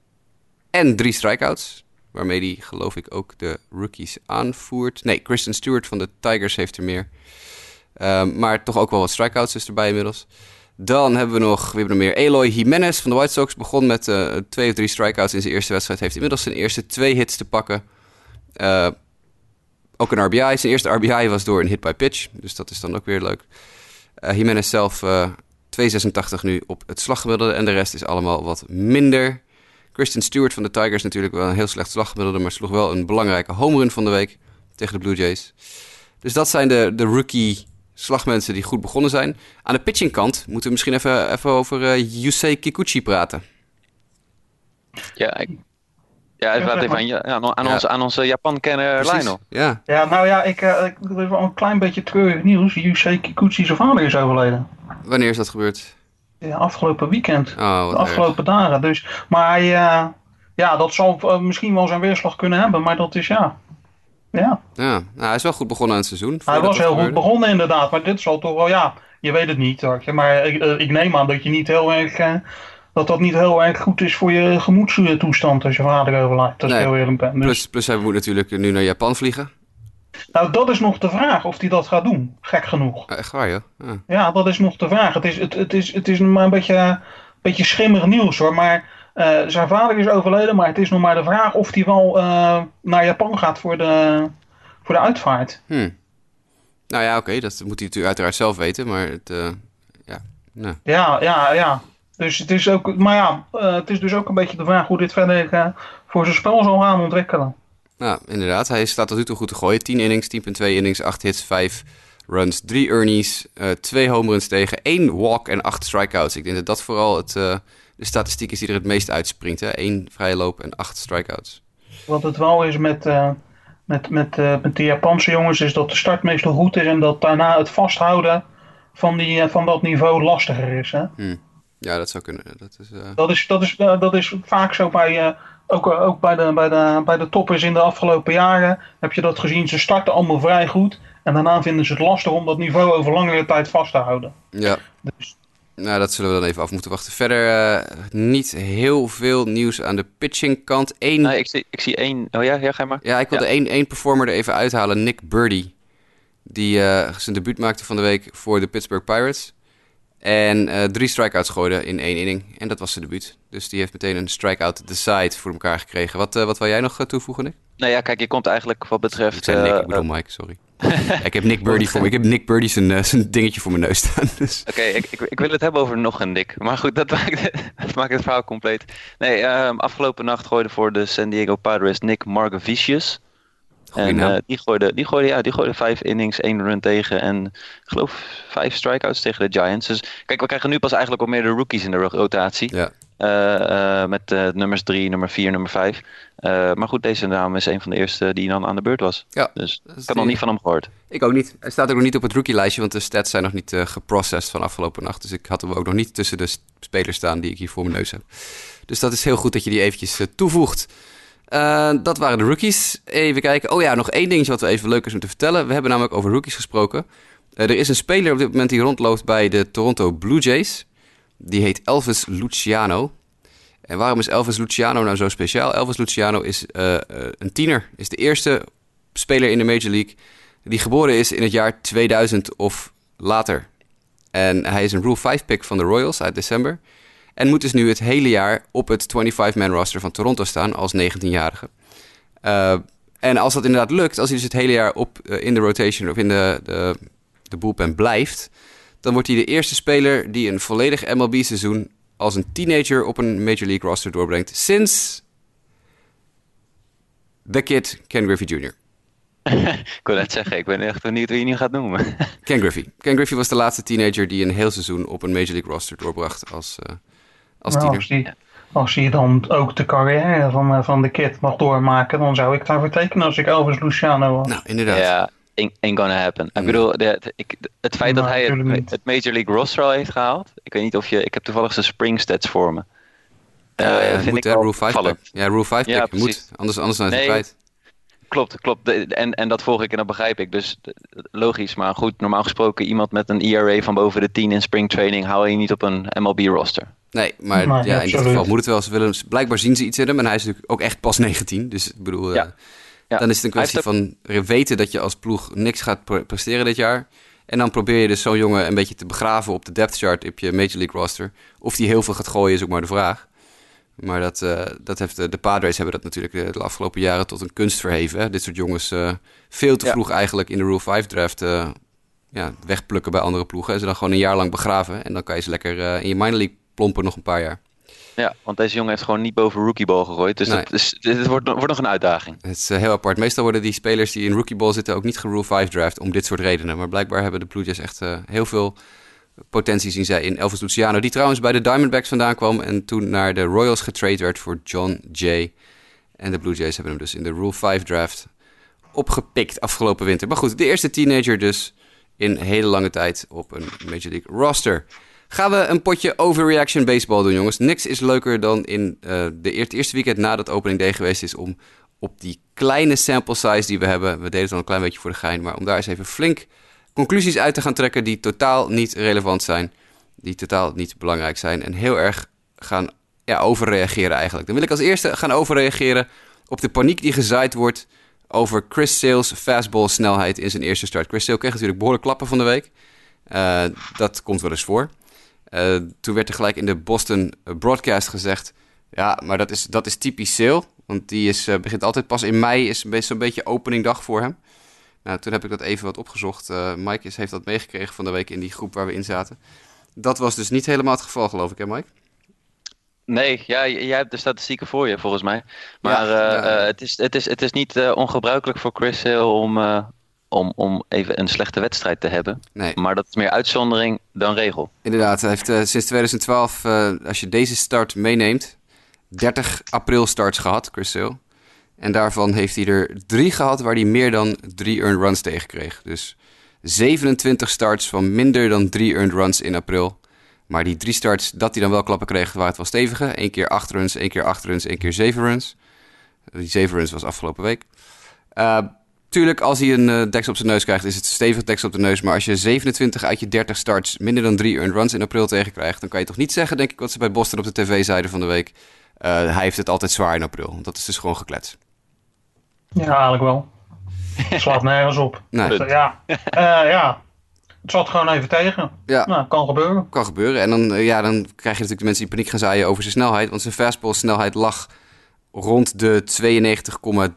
en drie strikeouts. Waarmee hij, geloof ik, ook de rookies aanvoert. Nee, Kristen Stewart van de Tigers heeft er meer. Ehm, maar toch ook wel wat strikeouts is erbij inmiddels. Dan hebben we nog, we hebben meer Eloy Jimenez van de White Sox. Begon met uh, twee of drie strikeouts in zijn eerste wedstrijd. Heeft inmiddels zijn eerste twee hits te pakken. Uh, ook een RBI. Zijn eerste RBI was door een hit by pitch. Dus dat is dan ook weer leuk. Uh, Jimenez zelf 2,86 nu op het slaggemiddelde. En de rest is allemaal wat minder. Kristen Stewart van de Tigers natuurlijk wel een heel slecht slaggemiddelde. Maar sloeg wel een belangrijke home run van de week tegen de Blue Jays. Dus dat zijn de, de rookie slagmensen die goed begonnen zijn. Aan de pitchingkant moeten we misschien even, even over uh, Yusei Kikuchi praten. Ja, ik, ja, even, even aan, ja, aan, onze, aan onze Japan-kenner Lionel. Ja. ja, nou ja, ik, uh, ik wil wel een klein beetje treurig nieuws. Yusei Kikuchi, zijn vader is overleden. Wanneer is dat gebeurd? Ja, afgelopen weekend. Oh, de afgelopen dagen. Dus, maar hij, uh, ja, dat zal misschien wel zijn weerslag kunnen hebben, maar dat is ja. Ja. ja. Nou, hij is wel goed begonnen aan het seizoen. Hij was heel goed begonnen inderdaad, maar dit zal toch wel, ja, je weet het niet. Maar ik, uh, ik neem aan dat je niet heel erg, uh, dat dat niet heel erg goed is voor je gemoedstoestand als je vader overlijdt. Dat is heel eerlijk ben. Dus... Plus, plus hij moet natuurlijk nu naar Japan vliegen. Nou, dat is nog de vraag of hij dat gaat doen. Gek genoeg. Echt waar, ja. ja. Ja, dat is nog de vraag. Het is, het, het is, het is maar een beetje, een beetje schimmig nieuws hoor. Maar uh, zijn vader is overleden, maar het is nog maar de vraag of hij wel uh, naar Japan gaat voor de, voor de uitvaart. Hmm. Nou ja, oké, okay, dat moet hij natuurlijk uiteraard zelf weten, maar het, uh, ja. Nou. Ja, ja, ja. Dus het is ook, maar ja, het is dus ook een beetje de vraag hoe dit verder voor zijn spel zal gaan ontwikkelen. Nou, inderdaad. Hij staat tot nu toe goed te gooien. 10 innings, 10.2 innings, 8 hits, 5 runs, 3 earnies, 2 uh, home runs tegen, 1 walk en 8 strikeouts. Ik denk dat dat vooral het, uh, de statistiek is die er het meest uitspringt. Hè? 1 vrije loop en 8 strikeouts. Wat het wel is met, uh, met, met, met de Japanse jongens, is dat de start meestal goed is en dat daarna het vasthouden van, die, van dat niveau lastiger is. Hè? Hmm. Ja, dat zou kunnen. Dat is, dat is, dat is, dat is vaak zo bij ook, ook bij, de, bij, de, bij de toppers in de afgelopen jaren heb je dat gezien. Ze starten allemaal vrij goed. En daarna vinden ze het lastig om dat niveau over langere tijd vast te houden. Ja. Dus. Nou, dat zullen we dan even af moeten wachten. Verder uh, niet heel veel nieuws aan de pitching kant. Eén... Nee, ik, zie, ik zie één... Oh ja, ja ga maar. Ja, ik wilde ja. één, één performer er even uithalen. Nick Birdie. Die uh, zijn debuut maakte van de week voor de Pittsburgh Pirates. En uh, drie strikeouts gooide in één inning. En dat was zijn debuut. Dus die heeft meteen een strikeout the side voor elkaar gekregen. Wat, uh, wat wil jij nog uh, toevoegen, Nick? Nou ja, kijk, je komt eigenlijk wat betreft... Ik, Nick, ik bedoel Mike, sorry. [laughs] ik heb Nick Birdie voor Ik heb Nick Birdie zijn, zijn dingetje voor mijn neus staan. [laughs] Dus. Oké, okay, ik, ik, ik, wil het hebben over nog een Nick. Maar goed, dat [laughs] maakt, dat maakt het verhaal compleet. Nee, um, afgelopen nacht gooide voor de San Diego Padres Nick Margavicius... En uh, die, gooide, die, gooide, ja, die gooide vijf innings, één run tegen en ik geloof vijf strikeouts tegen de Giants. Dus kijk, we krijgen nu pas eigenlijk al meer de rookies in de rotatie. Ja. Uh, uh, met nummers drie, nummer vier, nummer vijf. maar goed, deze naam is een van de eerste die dan aan de beurt was. Ja, dus ik had nog niet van hem gehoord. Ik ook niet. Hij staat ook nog niet op het rookie-lijstje, want de stats zijn nog niet geprocessed van afgelopen nacht. Dus ik had hem ook nog niet tussen de spelers staan die ik hier voor mijn neus heb. Dus dat is heel goed dat je die eventjes toevoegt. Uh, dat waren de rookies. Even kijken. Oh ja, nog één dingetje wat we even leuk is om te vertellen. We hebben namelijk over rookies gesproken. Uh, er is een speler op dit moment die rondloopt bij de Toronto Blue Jays. Die heet Elvis Luciano. En waarom is Elvis Luciano nou zo speciaal? Elvis Luciano is uh, een tiener. Is de eerste speler in de Major League die geboren is in het jaar 2000 of later. En hij is een Rule 5 pick van de Royals uit december. En moet dus nu het hele jaar op het 25-man roster van Toronto staan als 19-jarige. Uh, en als dat inderdaad lukt, als hij dus het hele jaar op, uh, in de rotation of in de, de, de bullpen blijft, dan wordt hij de eerste speler die een volledig MLB-seizoen als een teenager op een Major League roster doorbrengt sinds The Kid Ken Griffey Jr. [laughs] ik wil net zeggen, ik ben echt benieuwd wie je nu gaat noemen. Ken Griffey. Ken Griffey was de laatste teenager die een heel seizoen op een Major League roster doorbracht als, uh, als nou, tiener. als, die, als je dan ook de carrière van, van de kid mag doormaken, dan zou ik daarvoor tekenen als ik Elvis Luciano was. Nou, inderdaad. Ja, ain't, ain't gonna happen. Ik bedoel, de, de, ik, het feit dat hij het, het, Major League roster al heeft gehaald, ik weet niet of je, ik heb toevallig zijn spring stats voor me. Uh, uh, vind moet, ik Rule 5 Ja, Rule 5 ja, moet. Anders, anders dan is nee, het kwijt. Klopt, klopt. En, en dat volg ik en dat begrijp ik. Dus logisch, maar goed, normaal gesproken iemand met een ERA van boven de 10 in springtraining hou je niet op een MLB-roster. Nee, maar ja, in dit geval moet het wel. Ze willen, blijkbaar zien ze iets in hem en hij is natuurlijk ook echt pas 19. Dus ik bedoel, ja. Ja. dan is het een kwestie van weten dat je als ploeg niks gaat presteren dit jaar. En dan probeer je dus zo'n jongen een beetje te begraven op de depth chart op je Major League roster. Of die heel veel gaat gooien is ook maar de vraag. Maar dat, uh, dat heeft de, de, Padres hebben dat natuurlijk de, afgelopen jaren tot een kunst verheven. Hè? Dit soort jongens uh, veel te vroeg eigenlijk in de Rule 5 draft uh, ja, wegplukken bij andere ploegen. En ze dan gewoon een jaar lang begraven. En dan kan je ze lekker in je minor league plompen nog een paar jaar. Ja, want deze jongen heeft gewoon niet boven rookieball gegooid. Dus nee. dat dit wordt, wordt nog een uitdaging. Het is heel apart. Meestal worden die spelers die in rookieball zitten ook niet gerule 5 draft om dit soort redenen. Maar blijkbaar hebben de Blue Jays echt heel veel potentie zien zij in Elvis Luciano. Die trouwens bij de Diamondbacks vandaan kwam en toen naar de Royals getrade werd voor John Jay. En de Blue Jays hebben hem dus in de Rule 5 draft opgepikt afgelopen winter. Maar goed, de eerste teenager dus in hele lange tijd op een Major League roster. Gaan we een potje overreaction baseball doen, jongens. Niks is leuker dan in uh, de eerste weekend nadat opening day geweest is... om op die kleine sample size die we hebben... we deden het al een klein beetje voor de gein... maar om daar eens even flink conclusies uit te gaan trekken die totaal niet relevant zijn, die totaal niet belangrijk zijn en heel erg gaan ja, overreageren eigenlijk. Dan wil ik als eerste gaan overreageren op de paniek die gezaaid wordt over Chris Sales fastball snelheid in zijn eerste start. Chris Sale kreeg natuurlijk behoorlijk klappen van de week. Uh, dat komt wel eens voor. Uh, toen werd er gelijk in de Boston broadcast gezegd... ja, maar dat is, dat is typisch Sale. Want die is, uh, begint altijd pas in mei, is zo'n beetje openingdag voor hem. Nou, toen heb ik dat even wat opgezocht. Uh, Mike is, heeft dat meegekregen van de week in die groep waar we in zaten. Dat was dus niet helemaal het geval, geloof ik, hè Mike? Nee, ja, jij hebt de statistieken voor je, volgens mij. Maar ja, uh, het, is, het, is, het is niet uh, ongebruikelijk voor Chris Hill om, om, om even een slechte wedstrijd te hebben. Nee. Maar dat is meer uitzondering dan regel. Inderdaad, hij heeft sinds 2012, als je deze start meeneemt, 30 april starts gehad, Chris Hill. En daarvan heeft hij er drie gehad waar hij meer dan drie earned runs tegen kreeg. Dus 27 starts van minder dan drie earned runs in april. Maar die drie starts dat hij dan wel klappen kreeg, waren het wel stevige. Eén keer acht één keer acht één keer zeven runs. Die zeven runs was afgelopen week. Uh, tuurlijk, als hij een uh, deksel op zijn neus krijgt, is het stevig deksel op de neus. Maar als je 27 uit je 30 starts minder dan drie earned runs in april tegenkrijgt... dan kan je toch niet zeggen, denk ik, wat ze bij Boston op de tv zeiden van de week. Uh, hij heeft het altijd zwaar in april. Dat is dus gewoon geklets. Ja, eigenlijk wel. [laughs] Het slaat nergens op. Nee. Dus, ja. Uh, ja, het zat gewoon even tegen. Ja. Nou, kan gebeuren. Kan gebeuren. En dan, uh, ja, dan krijg je natuurlijk de mensen die paniek gaan zaaien over zijn snelheid. Want zijn fastball snelheid lag rond de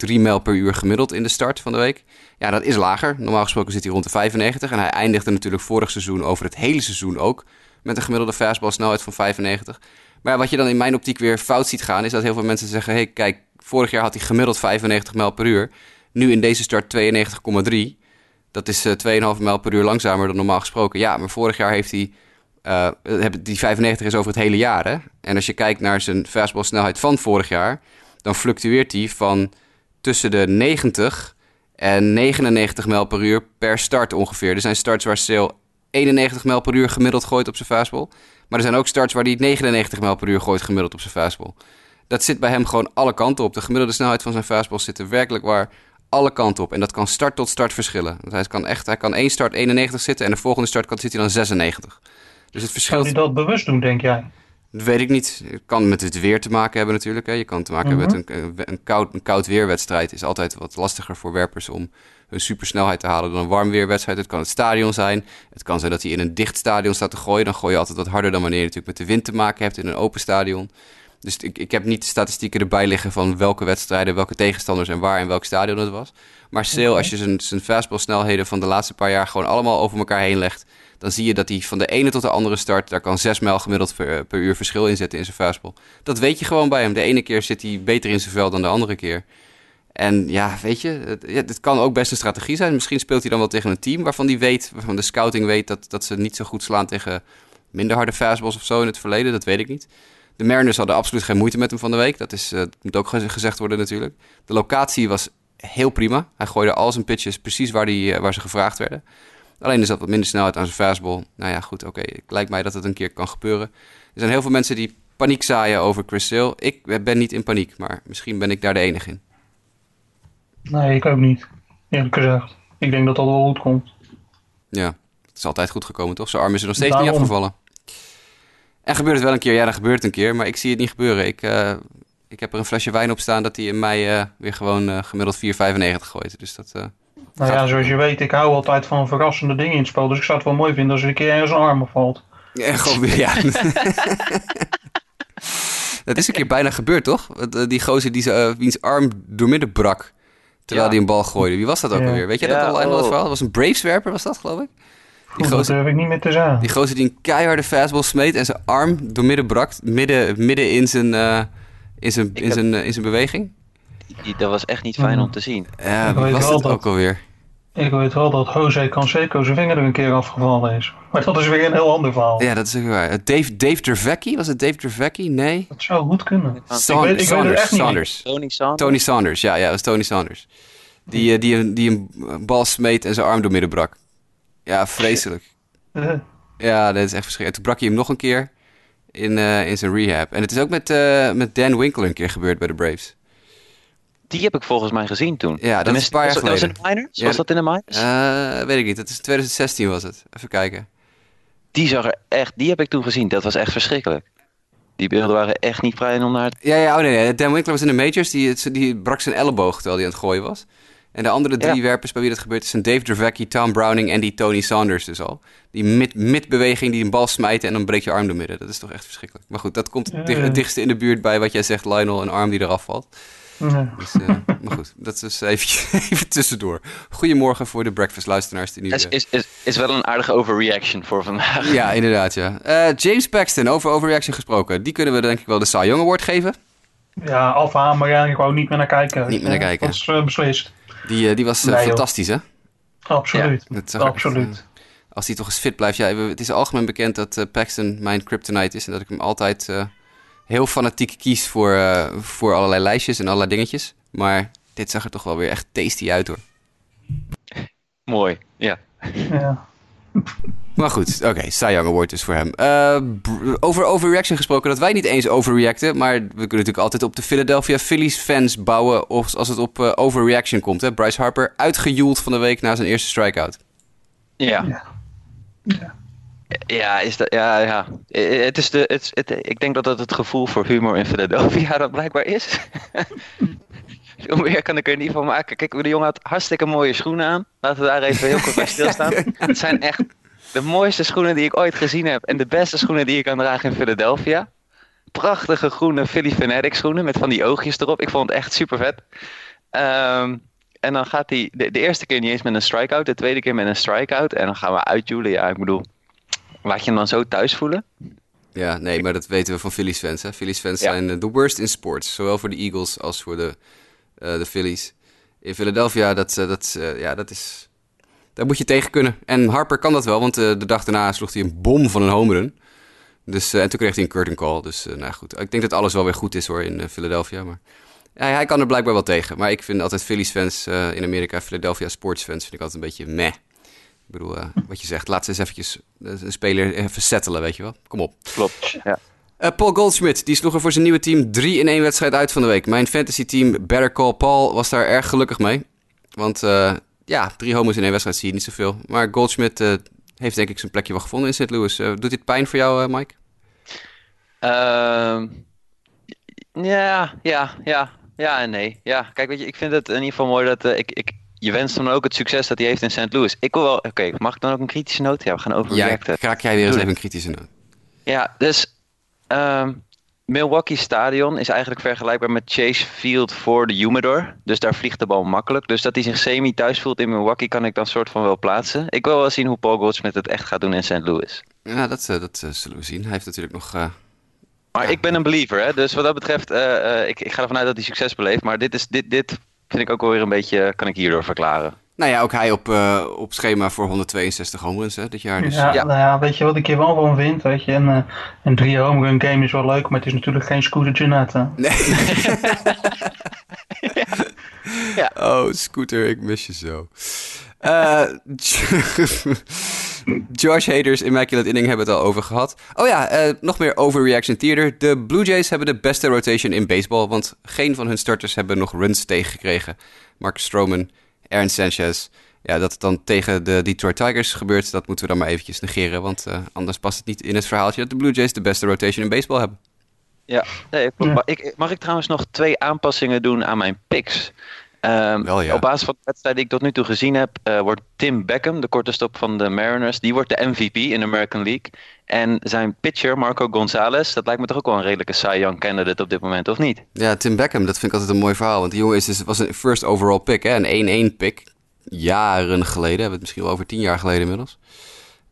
92,3 mijl per uur gemiddeld in de start van de week. Ja, dat is lager. Normaal gesproken zit hij rond de 95. En hij eindigde natuurlijk vorig seizoen over het hele seizoen ook. Met een gemiddelde fastball snelheid van 95. Maar wat je dan in mijn optiek weer fout ziet gaan, is dat heel veel mensen zeggen: hey, kijk, Vorig jaar had hij gemiddeld 95 mijl per uur. Nu in deze start 92,3. Dat is uh, eh, 2,5 mijl per uur langzamer dan normaal gesproken. Ja, maar vorig jaar heeft hij... Uh, die 95 is over het hele jaar, hè? En als je kijkt naar zijn fastball-snelheid van vorig jaar... dan fluctueert hij van tussen de 90 en 99 mijl per uur per start ongeveer. Er zijn starts waar Sale 91 mijl per uur gemiddeld gooit op zijn fastball. Maar er zijn ook starts waar hij 99 mijl per uur gooit gemiddeld op zijn fastball dat zit bij hem gewoon alle kanten op. De gemiddelde snelheid van zijn fastball zit er werkelijk waar alle kanten op. En dat kan start tot start verschillen. hij kan echt, hij kan één start 91 zitten en de volgende start kan, zit hij dan 96. Dus het verschilt. Zou hij dat bewust doen, denk jij? Dat weet ik niet. Het kan met het weer te maken hebben natuurlijk. Hè. Je kan te maken hebben met mhm. een, een, koud, een koud weerwedstrijd. is altijd wat lastiger voor werpers om hun supersnelheid te halen dan een warm weerwedstrijd. Het kan het stadion zijn. Het kan zijn dat hij in een dicht stadion staat te gooien. Dan gooi je altijd wat harder dan wanneer je natuurlijk met de wind te maken hebt in een open stadion. Dus ik, ik heb niet de statistieken erbij liggen van welke wedstrijden, welke tegenstanders en waar en welk stadion het was. Maar Sale, als je zijn, zijn fastball-snelheden van de laatste paar jaar gewoon allemaal over elkaar heen legt, dan zie je dat hij van de ene tot de andere start, daar kan 6 mijl gemiddeld per, per, uur verschil in zetten in zijn fastball. Dat weet je gewoon bij hem. De ene keer zit hij beter in zijn veld dan de andere keer. En ja, weet je, het, het, kan ook best een strategie zijn. Misschien speelt hij dan wel tegen een team waarvan hij weet, waarvan de scouting weet dat, dat ze niet zo goed slaan tegen minder harde fastballs of zo in het verleden. Dat weet ik niet. De Mariners hadden absoluut geen moeite met hem van de week. Dat, is, uh, moet ook gezegd worden natuurlijk. De locatie was heel prima. Hij gooide al zijn pitches precies waar, die, uh, waar ze gevraagd werden. Alleen is dat wat minder snelheid aan zijn fastball. Nou ja, goed, oké. Okay. Lijkt mij dat het een keer kan gebeuren. Er zijn heel veel mensen die paniek zaaien over Chris Sale. Ik ben niet in paniek, maar misschien ben ik daar de enige in. Nee, ik ook niet. Eerlijk gezegd. Ik denk dat dat wel goed komt. Ja, het is altijd goed gekomen, toch? Zijn arm is er nog steeds niet afgevallen. En gebeurt het wel een keer? Ja, dat gebeurt het een keer, maar ik zie het niet gebeuren. Ik, eh, ik heb er een flesje wijn op staan dat hij in mei eh, weer gewoon eh, gemiddeld 4,95 gooit. Dus dat... Nou ja, zoals je weet, ik hou altijd van verrassende dingen in het spel. Dus ik zou het wel mooi vinden als er een keer ergens een arm opvalt. Ja, gewoon weer, ja. [laughs] dat is een keer bijna gebeurd, toch? Die gozer die zijn, wiens arm doormidden brak, terwijl Ja. hij een bal gooide. Wie was dat ook Ja. alweer? Weet je dat al oh. verhaal? Dat was een Braveswerper, was dat geloof ik? Die Goed, dat gozer, durf ik niet meer te zeggen. die gozer die een keiharde fastball smeet en zijn arm doormidden brak, midden, midden in zijn, eh, in zijn, in heb- zijn, eh, in zijn beweging. Die- Dat was echt niet fijn om te zien. Ja, wie was dat- ook alweer? Ik weet wel dat Jose Canseco zijn vinger er een keer afgevallen is. Maar dat is weer een heel ander verhaal. Ja, dat is ook waar. Dave, Dave Dervecki? Was het Dave Dervecki? Nee. Dat zou goed kunnen. Sa- weet- ik weet het Saunders. echt niet. Saunders. Tony Sanders. Tony Saunders, ja, ja, dat was Tony Saunders. Die, eh, die, een, die een bal smeet en zijn arm doormidden brak. Ja, vreselijk. Eh, Ja, dat is echt verschrikkelijk. Toen brak hij hem nog een keer in, eh, in zijn rehab. En het is ook met, eh, met Dan Winkler een keer gebeurd bij de Braves. Die heb ik volgens mij gezien toen. Ja, dat is een paar jaar was, was in de minors? Ja, Was dat in de minors? Eh, weet ik niet, dat is 2016 was het. Even kijken. Die zag er echt, die heb ik toen gezien. Dat was echt verschrikkelijk. Die beelden waren echt niet fijn om naar te... Ja, ja, oh nee, nee, Dan Winkler was in de majors. Die, die brak zijn elleboog terwijl hij aan het gooien was. En de andere drie Ja. werpers bij wie dat gebeurt zijn Dave Dervecki, Tom Browning en die Tony Saunders dus al. Die mid- mid-beweging die een bal smijten en dan breekt je arm door midden. Dat is toch echt verschrikkelijk. Maar goed, dat komt het dichtste in de buurt bij wat jij zegt, Lionel, een arm die eraf valt. Nee. Dus, eh, maar goed, dat is eventjes, [laughs] even tussendoor. Goedemorgen voor de breakfast-luisteraars die nu... Is, eh, is, is, is wel een aardige overreaction voor vandaag. ja, inderdaad, ja. Eh, James Paxton, over overreaction gesproken. Die kunnen we denk ik wel de Cy Young Award geven. Ja, afhaan, maar eigenlijk gewoon niet meer naar kijken. Niet meer naar kijken. Dat is beslist. Die, die was fantastisch, hè? Absoluut. Dat zag ik echt, Absoluut. als hij toch eens fit blijft. Ja, het is algemeen bekend dat Paxton mijn kryptonite is. En dat ik hem altijd eh, heel fanatiek kies voor, eh, voor allerlei lijstjes en allerlei dingetjes. Maar dit zag er toch wel weer echt tasty uit, hoor. [laughs] Mooi, ja. Ja. [laughs] Maar goed, oké, Cy Young Award dus voor hem. Eh, over overreaction gesproken, dat wij niet eens overreacten. Maar we kunnen natuurlijk altijd op de Philadelphia Phillies fans bouwen of als het op eh, overreaction komt. Hè? Bryce Harper uitgejoeld van de week na zijn eerste strikeout. Ja. Ja. Ja. Ja, is dat, ja, ja. Eh, Het is de, het, het, ik denk dat dat het gevoel voor humor in Philadelphia [laughs] dat blijkbaar is. [laughs] Veel meer kan ik er niet van maken. Kijk, de jongen had hartstikke mooie schoenen aan. Laten we daar even heel kort bij [laughs] stilstaan. Het zijn echt de mooiste schoenen die ik ooit gezien heb. En de beste schoenen die je kan dragen in Philadelphia. Prachtige groene Philly Fanatic schoenen met van die oogjes erop. Ik vond het echt super vet. Ehm, en dan gaat hij de, de eerste keer niet eens met een strikeout, de tweede keer met een strikeout. En dan gaan we uitjoelen. Ja, ik bedoel, laat je hem dan zo thuis voelen? Ja, nee, maar dat weten we van Phillies fans. Hè? Phillies fans Ja. zijn eh, the worst in sports. Zowel voor de Eagles als voor de, eh, de Phillies. In Philadelphia, dat, eh, dat, eh, ja, dat is... Daar moet je tegen kunnen. En Harper kan dat wel, want eh, de dag daarna sloeg hij een bom van een home run. Dus, eh, en toen kreeg hij een curtain call. Dus uh, nou goed, ik denk dat alles wel weer goed is hoor in uh, Philadelphia. Maar ja, hij kan er blijkbaar wel tegen. Maar ik vind altijd Phillies fans uh, in Amerika, Philadelphia sports fans, vind ik altijd een beetje meh. Ik bedoel, uh, wat je zegt, laat ze eens eventjes een speler even settelen, weet je wel. Kom op. Klopt, ja. Uh, Paul Goldschmidt, die sloeg er voor zijn nieuwe team 3 in 1 wedstrijd uit van de week. Mijn fantasy team Better Call Paul was daar erg gelukkig mee. Want uh, ja, drie homers in één wedstrijd zie je niet zoveel. Maar Goldschmidt uh, heeft denk ik zijn plekje wel gevonden in St. Louis. Doet dit pijn voor jou, Mike? Uh, ja, ja, ja. Ja en nee. Ja, kijk, weet je, ik vind het in ieder geval mooi dat ik, ik, je wenst hem ook het succes dat hij heeft in St. Louis. Ik wil wel, oké, okay, mag ik dan ook een kritische noot? Ja, we gaan over Ja, kraak jij weer eens even een kritische noot. Ja, dus um, Milwaukee Stadion is eigenlijk vergelijkbaar met Chase Field voor de Humidor. Dus daar vliegt de bal makkelijk. Dus dat hij zich semi thuis voelt in Milwaukee kan ik dan soort van wel plaatsen. Ik wil wel zien hoe Paul Goldschmidt het echt gaat doen in St. Louis. Ja, dat, uh, dat uh, zullen we zien. Hij heeft natuurlijk nog... Uh, maar ja. ik ben een believer, hè? dus wat dat betreft, ik, ik ga ervan uit dat hij succes beleeft. Maar dit, is, dit, dit vind ik ook wel weer een beetje, kan ik hierdoor verklaren. Nou ja, ook hij op, uh, op schema voor 162 home runs hè, dit jaar. Dus. Ja, ja. Nou ja, weet je wat ik hier wel van vind? Weet je, een, uh, een drie home run game is wel leuk, maar het is natuurlijk geen Scooter Jeanette. Nee. [laughs] [laughs] ja. Oh, Scooter, ik mis je zo. [laughs] Uh, Josh Haders Immaculate Inning hebben we het al over gehad. Oh ja, uh, nog meer overreaction theater. De Blue Jays hebben de beste rotation in baseball, want geen van hun starters hebben nog runs tegengekregen. Mark Stroman, Aaron Sanchez. Ja, dat het dan tegen de Detroit Tigers gebeurt, dat moeten we dan maar eventjes negeren. Want uh, anders past het niet in het verhaaltje dat de Blue Jays de beste rotation in baseball hebben. Ja, nee, ja. Ik, mag ik trouwens nog twee aanpassingen doen aan mijn picks? Um, Wel, ja. Op basis van de wedstrijd die ik tot nu toe gezien heb, uh, wordt Tim Beckham, de korte stop van de Mariners, die wordt de MVP in de American League. En zijn pitcher, Marco Gonzalez, dat lijkt me toch ook wel een redelijke Cy Young candidate op dit moment, of niet? Ja, Tim Beckham, dat vind ik altijd een mooi verhaal. Want die jongen is, dus, was een first overall pick, hè? een 1-1 pick. Jaren geleden, hebben we het misschien wel over tien jaar geleden inmiddels.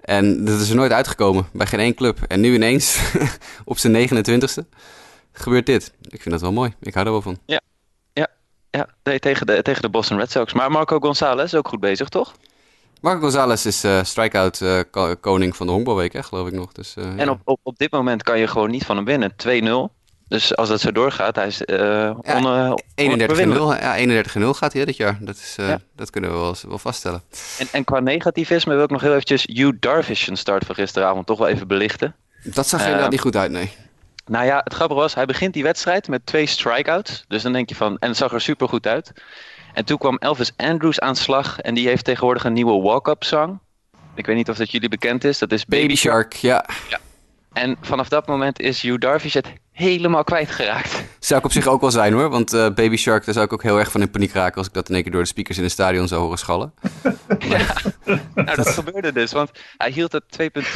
En dat is er nooit uitgekomen bij geen één club. En nu ineens, [laughs] op zijn 29ste, gebeurt dit. Ik vind dat wel mooi. Ik hou er wel van. Ja, ja, nee, tegen, de, tegen de Boston Red Sox. Maar Marco Gonzalez is ook goed bezig, toch? Marco Gonzalez is uh, strikeout uh, koning van de honkbalweek, hè, geloof ik nog. Dus, uh, en op, op, op dit moment kan je gewoon niet van hem winnen. 2-0. Dus als dat zo doorgaat, hij is uh, ja, 31-0 ja, 31 gaat hij dit jaar. Dat, is, ja. dat kunnen we wel, wel vaststellen. En, en qua negativisme wil ik nog heel eventjes Hugh Darvish een start van gisteravond toch wel even belichten. Dat zag inderdaad niet goed uit, nee. Nou ja, het grappige was, hij begint die wedstrijd met twee strikeouts. Dus dan denk je van, en het zag er super goed uit. En toen kwam Elvis Andrews aan slag en die heeft tegenwoordig een nieuwe walk-up song. Ik weet niet of dat jullie bekend is. Dat is Baby, Shark, ja. ja. En vanaf dat moment is Hugh Darvish het helemaal kwijtgeraakt. Zou ik op zich ook wel zijn hoor, want uh, Baby Shark, daar zou ik ook heel erg van in paniek raken als ik dat in één keer door de speakers in het stadion zou horen schallen. [laughs] ja, nou dat gebeurde dus, want hij hield het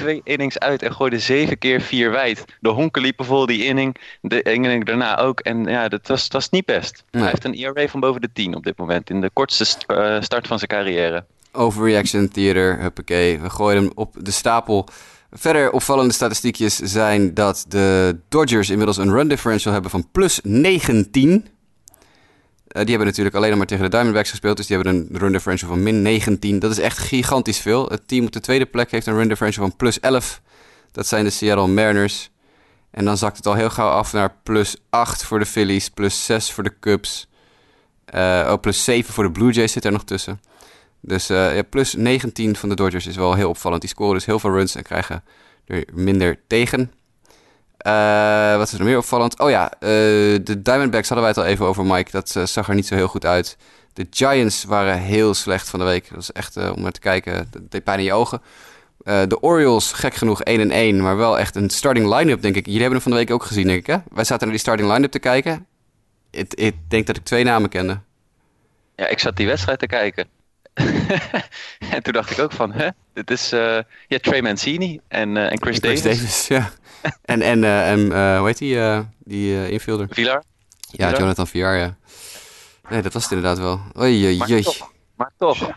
2.2 innings uit en gooide zeven keer vier wijd. De honken liepen vol die inning, de inning daarna ook. En ja, dat was, dat was niet best. Hij heeft een ERA van boven de 10 op dit moment, in de kortste uh, start van zijn carrière. Overreaction theater, huppakee. We gooien hem op de stapel Verder opvallende statistiekjes zijn dat de Dodgers inmiddels een run differential hebben van plus 19. Uh, eh, die hebben natuurlijk alleen maar tegen de Diamondbacks gespeeld, dus die hebben een run differential van min 19. Dat is echt gigantisch veel. Het team op de tweede plek heeft een run differential van plus 11. Dat zijn de Seattle Mariners. En dan zakt het al heel gauw af naar plus 8 voor de Phillies, plus 6 voor de Cubs. Uh, oh, plus 7 voor de Blue Jays zit er nog tussen. Dus uh, ja, plus 19 van de Dodgers is wel heel opvallend. Die scoren dus heel veel runs en krijgen er minder tegen. Uh, wat is er meer opvallend? Oh ja, uh, de Diamondbacks hadden wij het al even over, Mike. Dat zag er niet zo heel goed uit. De Giants waren heel slecht van de week. Dat was echt om naar te kijken. Dat deed pijn in je ogen. de Orioles, gek genoeg 1-1, maar wel echt een starting line-up, denk ik. Jullie hebben hem van de week ook gezien, denk ik, hè? Wij zaten naar die starting line-up te kijken. Ik denk dat ik twee namen kende. Ja, ik zat die wedstrijd te kijken. [laughs] en toen dacht ik ook van, hè, dit is uh, ja, Trey Mancini en, uh, en Chris, Chris Davis. Davis. ja. [laughs] en, en, uh, en hoe heet die, die infielder? Villar? Ja, Jonathan Villar, ja. Nee, dat was het inderdaad wel. Oei, maar, toch, maar toch,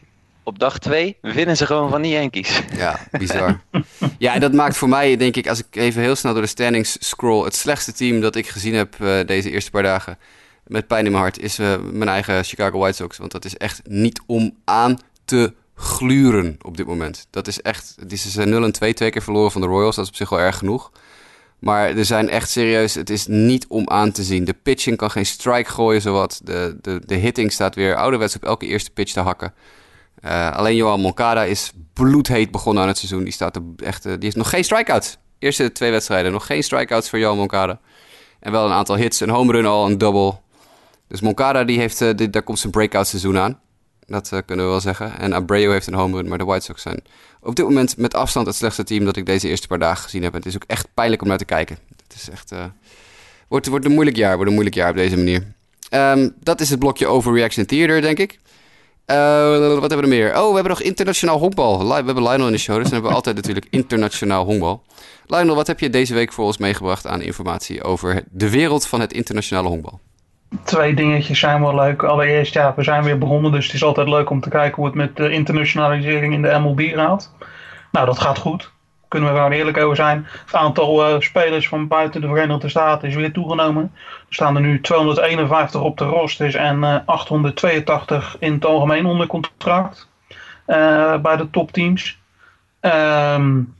op dag twee winnen ze gewoon van die Yankees. Ja, bizar. [laughs] ja, en dat maakt voor mij, denk ik, als ik even heel snel door de standings scroll, het slechtste team dat ik gezien heb deze eerste paar dagen met pijn in mijn hart is uh, mijn eigen Chicago White Sox. Want dat is echt niet om aan te gluren op dit moment. Dat is echt. Het is 0 en 2, twee keer verloren van de Royals. Dat is op zich wel erg genoeg. Maar er zijn echt serieus. Het is niet om aan te zien. De pitching kan geen strike gooien, zowat. De, de, de hitting staat weer ouderwets op elke eerste pitch te hakken. Uh, alleen Johan Moncada is bloedheet begonnen aan het seizoen. Die, staat echt, uh, die heeft nog geen strikeouts. Eerste twee wedstrijden. Nog geen strikeouts voor Johan Moncada. En wel een aantal hits, een home run al, een double. Dus Moncada, die heeft, uh, daar komt zijn breakout seizoen aan. Dat uh, kunnen we wel zeggen. En Abreu heeft een home run, maar de White Sox zijn op dit moment met afstand het slechtste team dat ik deze eerste paar dagen gezien heb. Het is ook echt pijnlijk om naar te kijken. Het is echt, uh, wordt, wordt een moeilijk jaar, wordt een moeilijk jaar op deze manier. Um, dat is het blokje over Reaction Theater, denk ik. Wat hebben we er meer? Oh, we hebben nog internationaal honkbal. We hebben Lionel in de show, dus dan hebben we altijd [laughs] natuurlijk internationaal honkbal. Lionel, wat heb je deze week voor ons meegebracht aan informatie over de wereld van het internationale honkbal? Twee dingetjes zijn wel leuk. Allereerst, ja, we zijn weer begonnen, dus het is altijd leuk om te kijken hoe het met de internationalisering in de MLB gaat. Nou, dat gaat goed. Kunnen we gewoon eerlijk over zijn. Het aantal uh, spelers van buiten de Verenigde Staten is weer toegenomen. Er staan er nu 251 op de rosters en uh, eh, 882 in het algemeen onder contract uh, bij de topteams. Um,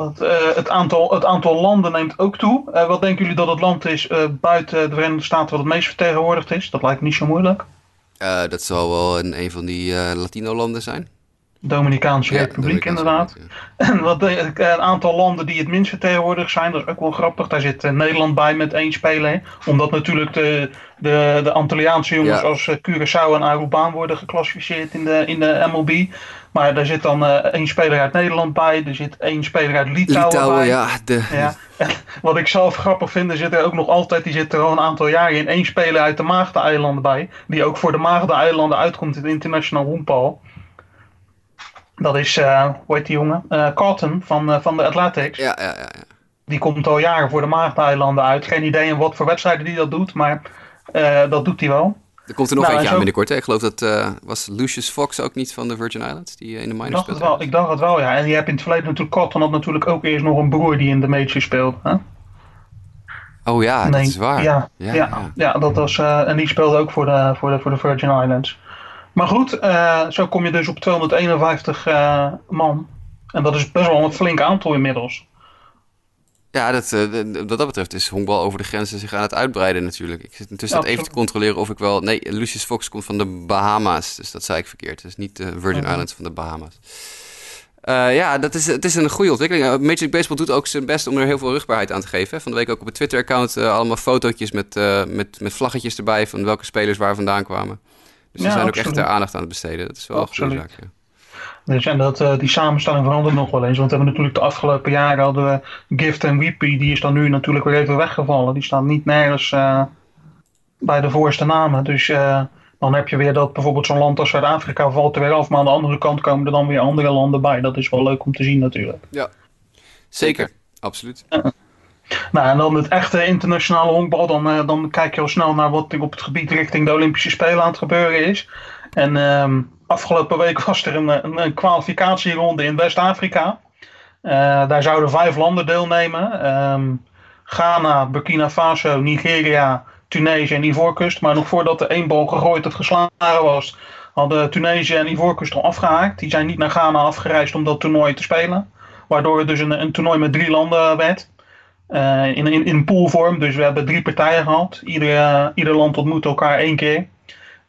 want, uh, het, aantal, het aantal landen neemt ook toe. Uh, wat denken jullie dat het land is uh, buiten de Verenigde Staten wat het meest vertegenwoordigd is? Dat lijkt niet zo moeilijk. dat zal wel een, een van die Latino-landen zijn. Dominicaanse Ja, Republiek Dominicaanse inderdaad. [laughs] En wat een aantal landen die het minst vertegenwoordigd zijn, dat is ook wel grappig. Daar zit eh, Nederland bij met één speler. Omdat natuurlijk de, de, de Antilliaanse jongens Ja. als eh, Curaçao en Aruba worden geclassificeerd in de, in de MLB. Maar daar zit dan eh, één speler uit Nederland bij. Er zit één speler uit. Litouwen, Litouwen, bij. ja. De, Ja. [laughs] Wat ik zelf grappig vind, er zit er ook nog altijd, die zit er al een aantal jaren in, één speler uit de Maagdeneilanden bij. Die ook voor de Maagdeneilanden uitkomt in het international honkbal. Dat is, eh hoe heet die jongen? Eh Cotton van, van de Athletics. ja, ja, ja, ja. Die komt al jaren voor de Maagdeneilanden uit. Geen idee in wat voor wedstrijden die dat doet, maar dat doet hij wel. Er komt er nog Nou, eentje en aan binnenkort. Hè? Ik geloof dat was was Lucius Fox ook niet van de Virgin Islands, die eh, in de het speelde. wel, ik dacht het wel, ja. En je hebt in het verleden natuurlijk, Cotton had natuurlijk ook eerst nog een broer die in de major speelde. Hè? Oh ja, dat is waar. Ja, Ja, ja, ja. ja. dat was, eh, en die speelde ook voor de, voor de, voor de Virgin Islands. Maar goed, eh, zo kom je dus op 251 eh, man. En dat is best wel een flink aantal inmiddels. Ja, dat, eh, wat dat betreft is honkbal over de grenzen zich aan het uitbreiden natuurlijk. Ik zit intussen Ja, even te controleren of ik wel... Nee, Lucius Fox komt van de Bahama's, dus dat zei ik verkeerd. Dus niet de Virgin Mhm. Islands van de Bahama's. Eh, ja, dat is, het is een goede ontwikkeling. Eh, Major League Baseball doet ook zijn best om er heel veel rugbaarheid aan te geven. Van de week ook op het Twitter-account allemaal fotootjes met, met, met vlaggetjes erbij... van welke spelers waar vandaan kwamen. Dus ze Ja, zijn absoluut. ook echt aandacht aan het besteden. Dat is wel een goede zaak. ja. Dus, en dat, eh, die samenstelling verandert nog wel eens. Want we hebben natuurlijk de afgelopen jaren hadden we Gift en Weepy. Die is dan nu natuurlijk weer even weggevallen. Die staan niet nergens eh, bij de voorste namen. Dus eh, dan heb je weer dat bijvoorbeeld zo'n land als Zuid-Afrika valt er weer af. Maar aan de andere kant komen er dan weer andere landen bij. Dat is wel leuk om te zien natuurlijk. Zeker, absoluut. Nou, en dan het echte internationale honkbal. Dan, dan kijk je al snel naar wat er op het gebied richting de Olympische Spelen aan het gebeuren is. En ehm, afgelopen week was er een, een, kwalificatieronde in West-Afrika. Eh, daar zouden vijf landen deelnemen. Ehm, Ghana, Burkina Faso, Nigeria, Tunesië en Ivoorkust. Maar nog voordat de één bal gegooid of geslagen was, hadden Tunesië en Ivoorkust al afgehaakt. Die zijn niet naar Ghana afgereisd om dat toernooi te spelen. Waardoor het dus een, een toernooi met drie landen werd. Eh, in, in, in poolvorm. Dus we hebben drie partijen gehad. Ieder, eh, ieder land ontmoet elkaar één keer.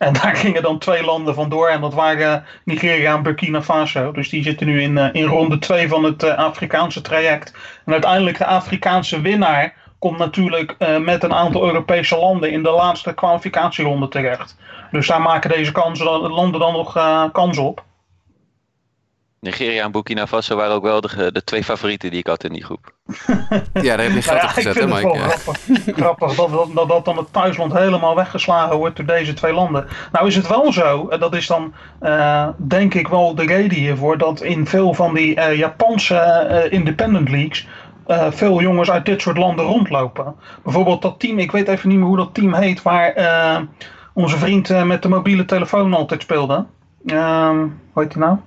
En daar gingen dan twee landen vandoor. En dat waren Nigeria en Burkina Faso. Dus die zitten nu in, eh, in ronde twee van het eh, Afrikaanse traject. En uiteindelijk de Afrikaanse winnaar komt natuurlijk eh, met een aantal Europese landen in de laatste kwalificatieronde terecht. Dus daar maken deze kansen landen dan nog kans op. Nigeria en Burkina Faso waren ook wel de, de twee favorieten die ik had in die groep. [laughs] Ja, daar heb je geld op gezet, hè Mike? Ja. grappig, grappig dat, dat, dat, dat dan het thuisland helemaal weggeslagen wordt door deze twee landen. Nou is het wel zo, en dat is dan eh, denk ik wel de reden hiervoor, dat in veel van die eh, Japanse eh, independent leagues eh, veel jongens uit dit soort landen rondlopen. Bijvoorbeeld dat team, ik weet even niet meer hoe dat team heet, waar eh, onze vriend eh, met de mobiele telefoon altijd speelde. Ehm hoe heet die nou?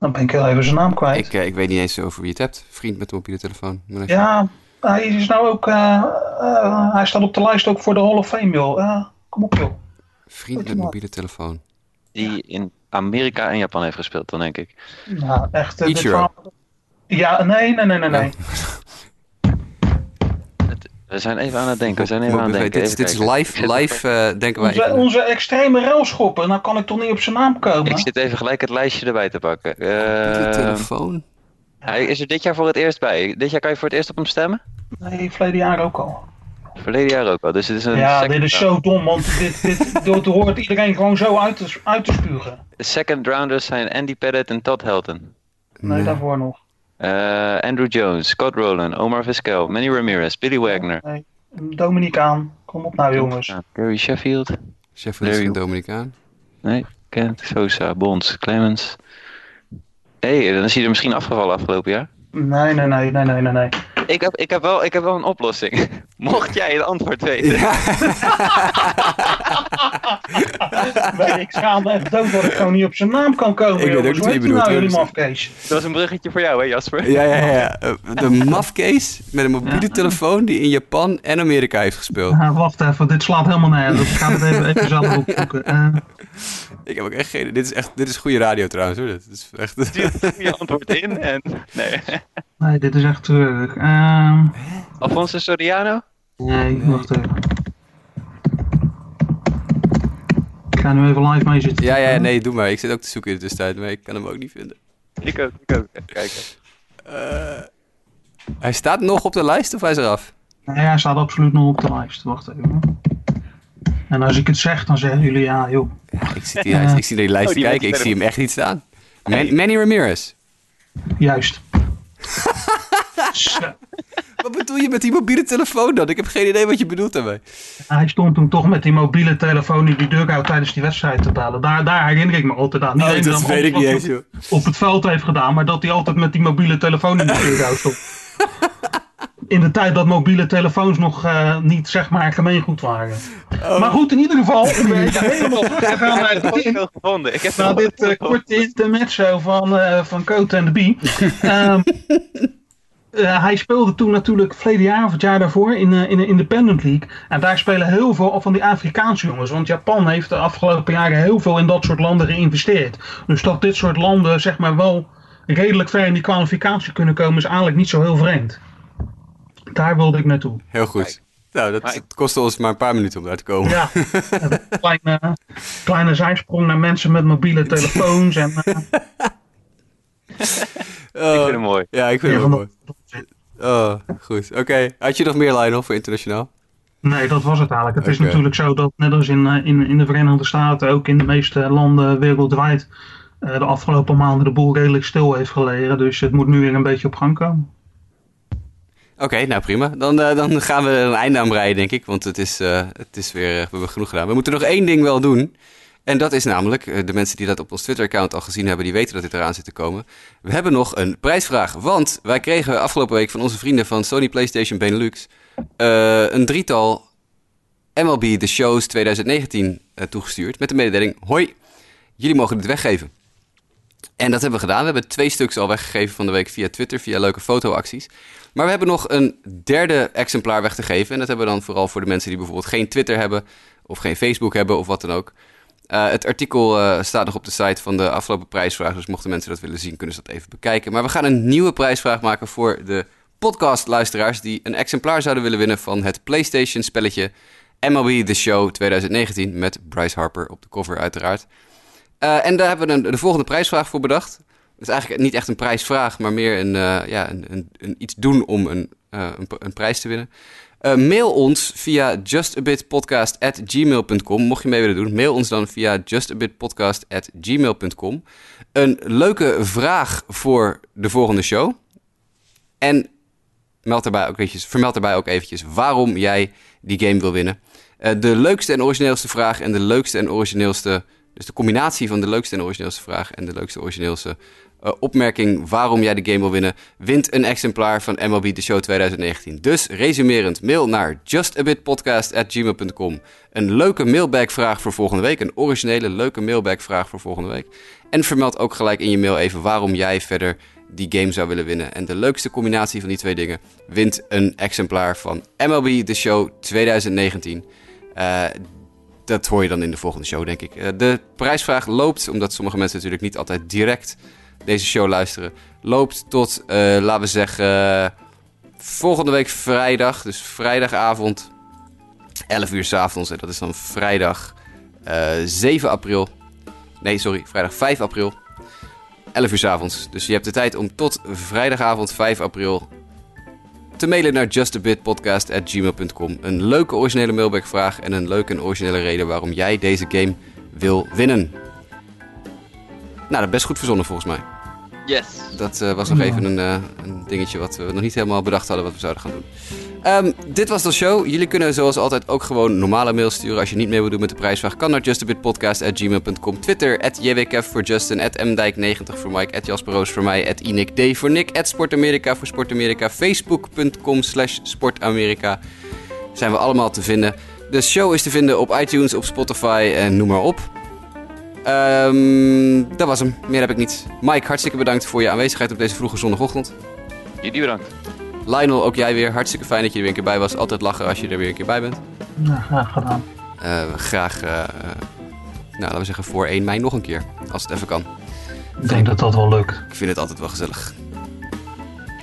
Dan ben ik heel even zijn naam kwijt. Ik, eh, ik weet niet eens over wie je het hebt. Vriend met een mobiele telefoon. Ja, hij is nou ook. eh, eh, hij staat op de lijst ook voor de Hall of Fame, joh. Kom op, joh. Vriend met mobiele telefoon. Die in Amerika en Japan heeft gespeeld, dan denk ik. Ja, echt. Ja, nee, nee, nee, nee. [laughs] We zijn even aan het denken. We zijn even aan het dit, denken. is- dit is live, live eh, denken wij Onze, even. onze extreme railschoppen, nou kan ik toch niet op zijn naam komen? Ik zit even gelijk het lijstje erbij te pakken. Mobiele Eh, telefoon? hij is er dit jaar voor het eerst bij. Dit jaar kan je voor het eerst op hem stemmen? Nee, verleden jaar ook al. Verleden jaar ook al. Dus het is een Ja, dit is round. zo dom, want dit, dit, dit hoort iedereen gewoon zo uit te, uit te spugen. De second rounders zijn Andy Pettit en Todd Helton. Nee, Nee. daarvoor nog. Eh, Andrew Jones, Scott Rowland, Omar Vizquel, Manny Ramirez, Billy Wagner. Nee, Dominicaan. Kom op nou, jongens. Gary Sheffield. Sheffield is Dominicaan. Nee, Kent, Sosa, Bonds, Clemens. Hé, hey, dan is hij er misschien afgevallen afgelopen jaar. Nee, nee, nee, nee, nee, nee. nee. Ik heb, ik heb, wel, ik heb wel een oplossing. Mocht jij het antwoord weten. Nee, [laughs] ik schaam me echt dood dat ik gewoon niet op zijn naam kan komen. Ik weet ook niet die nou, jullie mafkees? Dat was een bruggetje voor jou, hè Jasper? Ja, ja, ja. Eh, De mafcase met een mobiele telefoon die in Japan en Amerika heeft gespeeld. Ah, wacht even, dit slaat helemaal nergens. Ik ga het even, even zelf opzoeken. Eh, Ik heb ook echt geen... Dit is echt... Dit is goede radio trouwens hoor. Dit is echt... Stuur je antwoord in en... Nee. nee, dit is echt treurig. Ehm, Alfonso Soriano? Nee, wacht even. Ik ga nu even live mee zitten. Ja, ja, nee, doe maar. Ik zit ook te zoeken in de tussentijd, maar ik kan hem ook niet vinden. Ik ook, ik ook. Even kijken. Eh, hij staat nog op de lijst of hij is eraf? Nee, hij staat absoluut nog op de lijst. Wacht even. En als ik het zeg, dan zeggen jullie ja, joh. Ja, ik, zit hier, ik zie naar die lijst Oh, die kijken, ik zie hem echt niet staan. Man- Manny Ramirez. Juist. [laughs] Wat bedoel je met die mobiele telefoon dan? Ik heb geen idee wat je bedoelt daarmee. Hij stond toen toch met die mobiele telefoon in die dugout tijdens die wedstrijd te bellen. Daar, daar herinner ik me altijd aan. Niet Oh, dat weet ik niet eens, joh. op het veld heeft gedaan, maar dat hij altijd met die mobiele telefoon in de dugout stond. [laughs] In de tijd dat mobiele telefoons nog eh, niet zeg maar gemeengoed waren. Oh. Maar goed, in ieder geval, [laughs] om even helemaal terug te gaan naar gevonden. Ik heb wel dit eh, gevonden. korte intermezzo van, eh van Coat en de Bie. [laughs] Ehm, eh, hij speelde toen natuurlijk verleden jaar of het jaar daarvoor in, eh, in de Independent League. En daar spelen heel veel van die Afrikaanse jongens. Want Japan heeft de afgelopen jaren heel veel in dat soort landen geïnvesteerd. Dus dat dit soort landen zeg maar wel redelijk ver in die kwalificatie kunnen komen is eigenlijk niet zo heel vreemd. Daar wilde ik naartoe. Heel goed. Nou, dat kostte ons maar een paar minuten om daar te komen. Ja, [laughs] een kleine, kleine zijsprong naar mensen met mobiele telefoons. En, eh, [laughs] Oh, Ik vind hem mooi. Ja, ik vind ja, het mooi. Oh, goed. Oké. Had je nog meer, Lionel, voor internationaal? Nee, dat was het eigenlijk. Het is natuurlijk zo dat net als in, eh, in, in de Verenigde Staten, ook in de meeste landen wereldwijd, eh, de afgelopen maanden de boel redelijk stil heeft gelegen. Dus het moet nu weer een beetje op gang komen. Oké, nou prima. Dan, eh, dan gaan we een einde aan breien, denk ik. Want het is, het is weer, we hebben genoeg gedaan. We moeten nog één ding wel doen. En dat is namelijk, eh, de mensen die dat op ons Twitter-account al gezien hebben, die weten dat dit eraan zit te komen. We hebben nog een prijsvraag. Want wij kregen afgelopen week van onze vrienden van Sony PlayStation Benelux eh, een drietal MLB The Shows 2019 eh, toegestuurd. Met de mededeling, hoi, jullie mogen dit weggeven. En dat hebben we gedaan. We hebben twee stuks al weggegeven van de week via Twitter, via leuke fotoacties. Maar we hebben nog een derde exemplaar weg te geven. En dat hebben we dan vooral voor de mensen die bijvoorbeeld geen Twitter hebben, of geen Facebook hebben, of wat dan ook. Eh, het artikel eh, staat nog op de site van de afgelopen prijsvraag. Dus mochten mensen dat willen zien, kunnen ze dat even bekijken. Maar we gaan een nieuwe prijsvraag maken voor de podcastluisteraars die een exemplaar zouden willen winnen van het PlayStation spelletje MLB The Show 2019 met Bryce Harper op de cover uiteraard. Eh, en daar hebben we een, de volgende prijsvraag voor bedacht. Het is eigenlijk niet echt een prijsvraag, maar meer een, ja, een, een, een iets doen om een, een prijs te winnen. Eh, mail ons via justabitpodcast.gmail.com. Mocht je mee willen doen, mail ons dan via justabitpodcast.gmail.com. Een leuke vraag voor de volgende show. En meld daarbij ook, eventjes, vermeld daarbij ook eventjes waarom jij die game wil winnen. Eh, de leukste en origineelste vraag en de leukste en origineelste... Dus de combinatie van de leukste en origineelste vraag en de leukste origineelste eh, opmerking waarom jij de game wil winnen, wint een exemplaar van MLB The Show 2019. Dus resumerend, mail naar justabitpodcast.gmail.com. Een leuke mailbackvraag voor volgende week, een originele leuke mailbackvraag voor volgende week. En vermeld ook gelijk in je mail even waarom jij verder die game zou willen winnen. En de leukste combinatie van die twee dingen wint een exemplaar van MLB The Show 2019. Eh, dat hoor je dan in de volgende show, denk ik. Eh, de prijsvraag loopt, omdat sommige mensen natuurlijk niet altijd direct deze show luisteren, loopt tot, eh, laten we zeggen, eh, volgende week vrijdag. Dus vrijdagavond, 11 uur s avonds. En dat is dan vrijdag eh, 7 april. Nee, sorry, vrijdag 5 april. 11 uur s avonds. Dus je hebt de tijd om tot vrijdagavond 5 april te mailen naar justabitpodcast.gmail.com. Een leuke originele mailbackvraag en een leuke en originele reden waarom jij deze game wil winnen. Nou, dat is best goed verzonnen volgens mij. Yes. Dat eh, was nog Ja. even een, eh, een dingetje wat we nog niet helemaal bedacht hadden wat we zouden gaan doen. Ehm, dit was de show. Jullie kunnen zoals altijd ook gewoon normale mails sturen. Als je niet mee wil doen met de prijsvraag, kan naar justabitpodcast.gmail.com. Twitter, at jwkef voor Justin, at mdijk90 voor Mike, at jasperoos voor mij, at inikd voor Nick, at sportamerika voor sportamerika, facebook.com slash sportamerika. Zijn we allemaal te vinden. De show is te vinden op iTunes, op Spotify en noem maar op. Ehm, dat was hem. Meer heb ik niet. Mike, hartstikke bedankt voor je aanwezigheid op deze vroege zondagochtend. Jullie bedankt. Lionel, ook jij weer. Hartstikke fijn dat je er weer een keer bij was. Altijd lachen als je er weer een keer bij bent. Ja, graag gedaan. Eh, graag, eh, nou, laten we zeggen voor 1 mei nog een keer. Als het even kan. Ik denk dat dat wel lukt. Ik vind het altijd wel gezellig.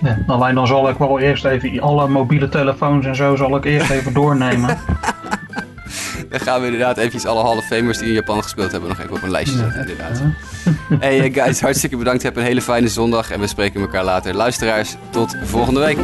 Ja, alleen dan zal ik wel eerst even alle mobiele telefoons en zo zal ik eerst even doornemen. [laughs] [laughs] Dan gaan we inderdaad eventjes alle Hall of Famers die in Japan gespeeld hebben nog even op een lijstje zetten, inderdaad. Hey eh, guys, hartstikke bedankt. Heb een hele fijne zondag en we spreken elkaar later. Luisteraars, tot volgende week.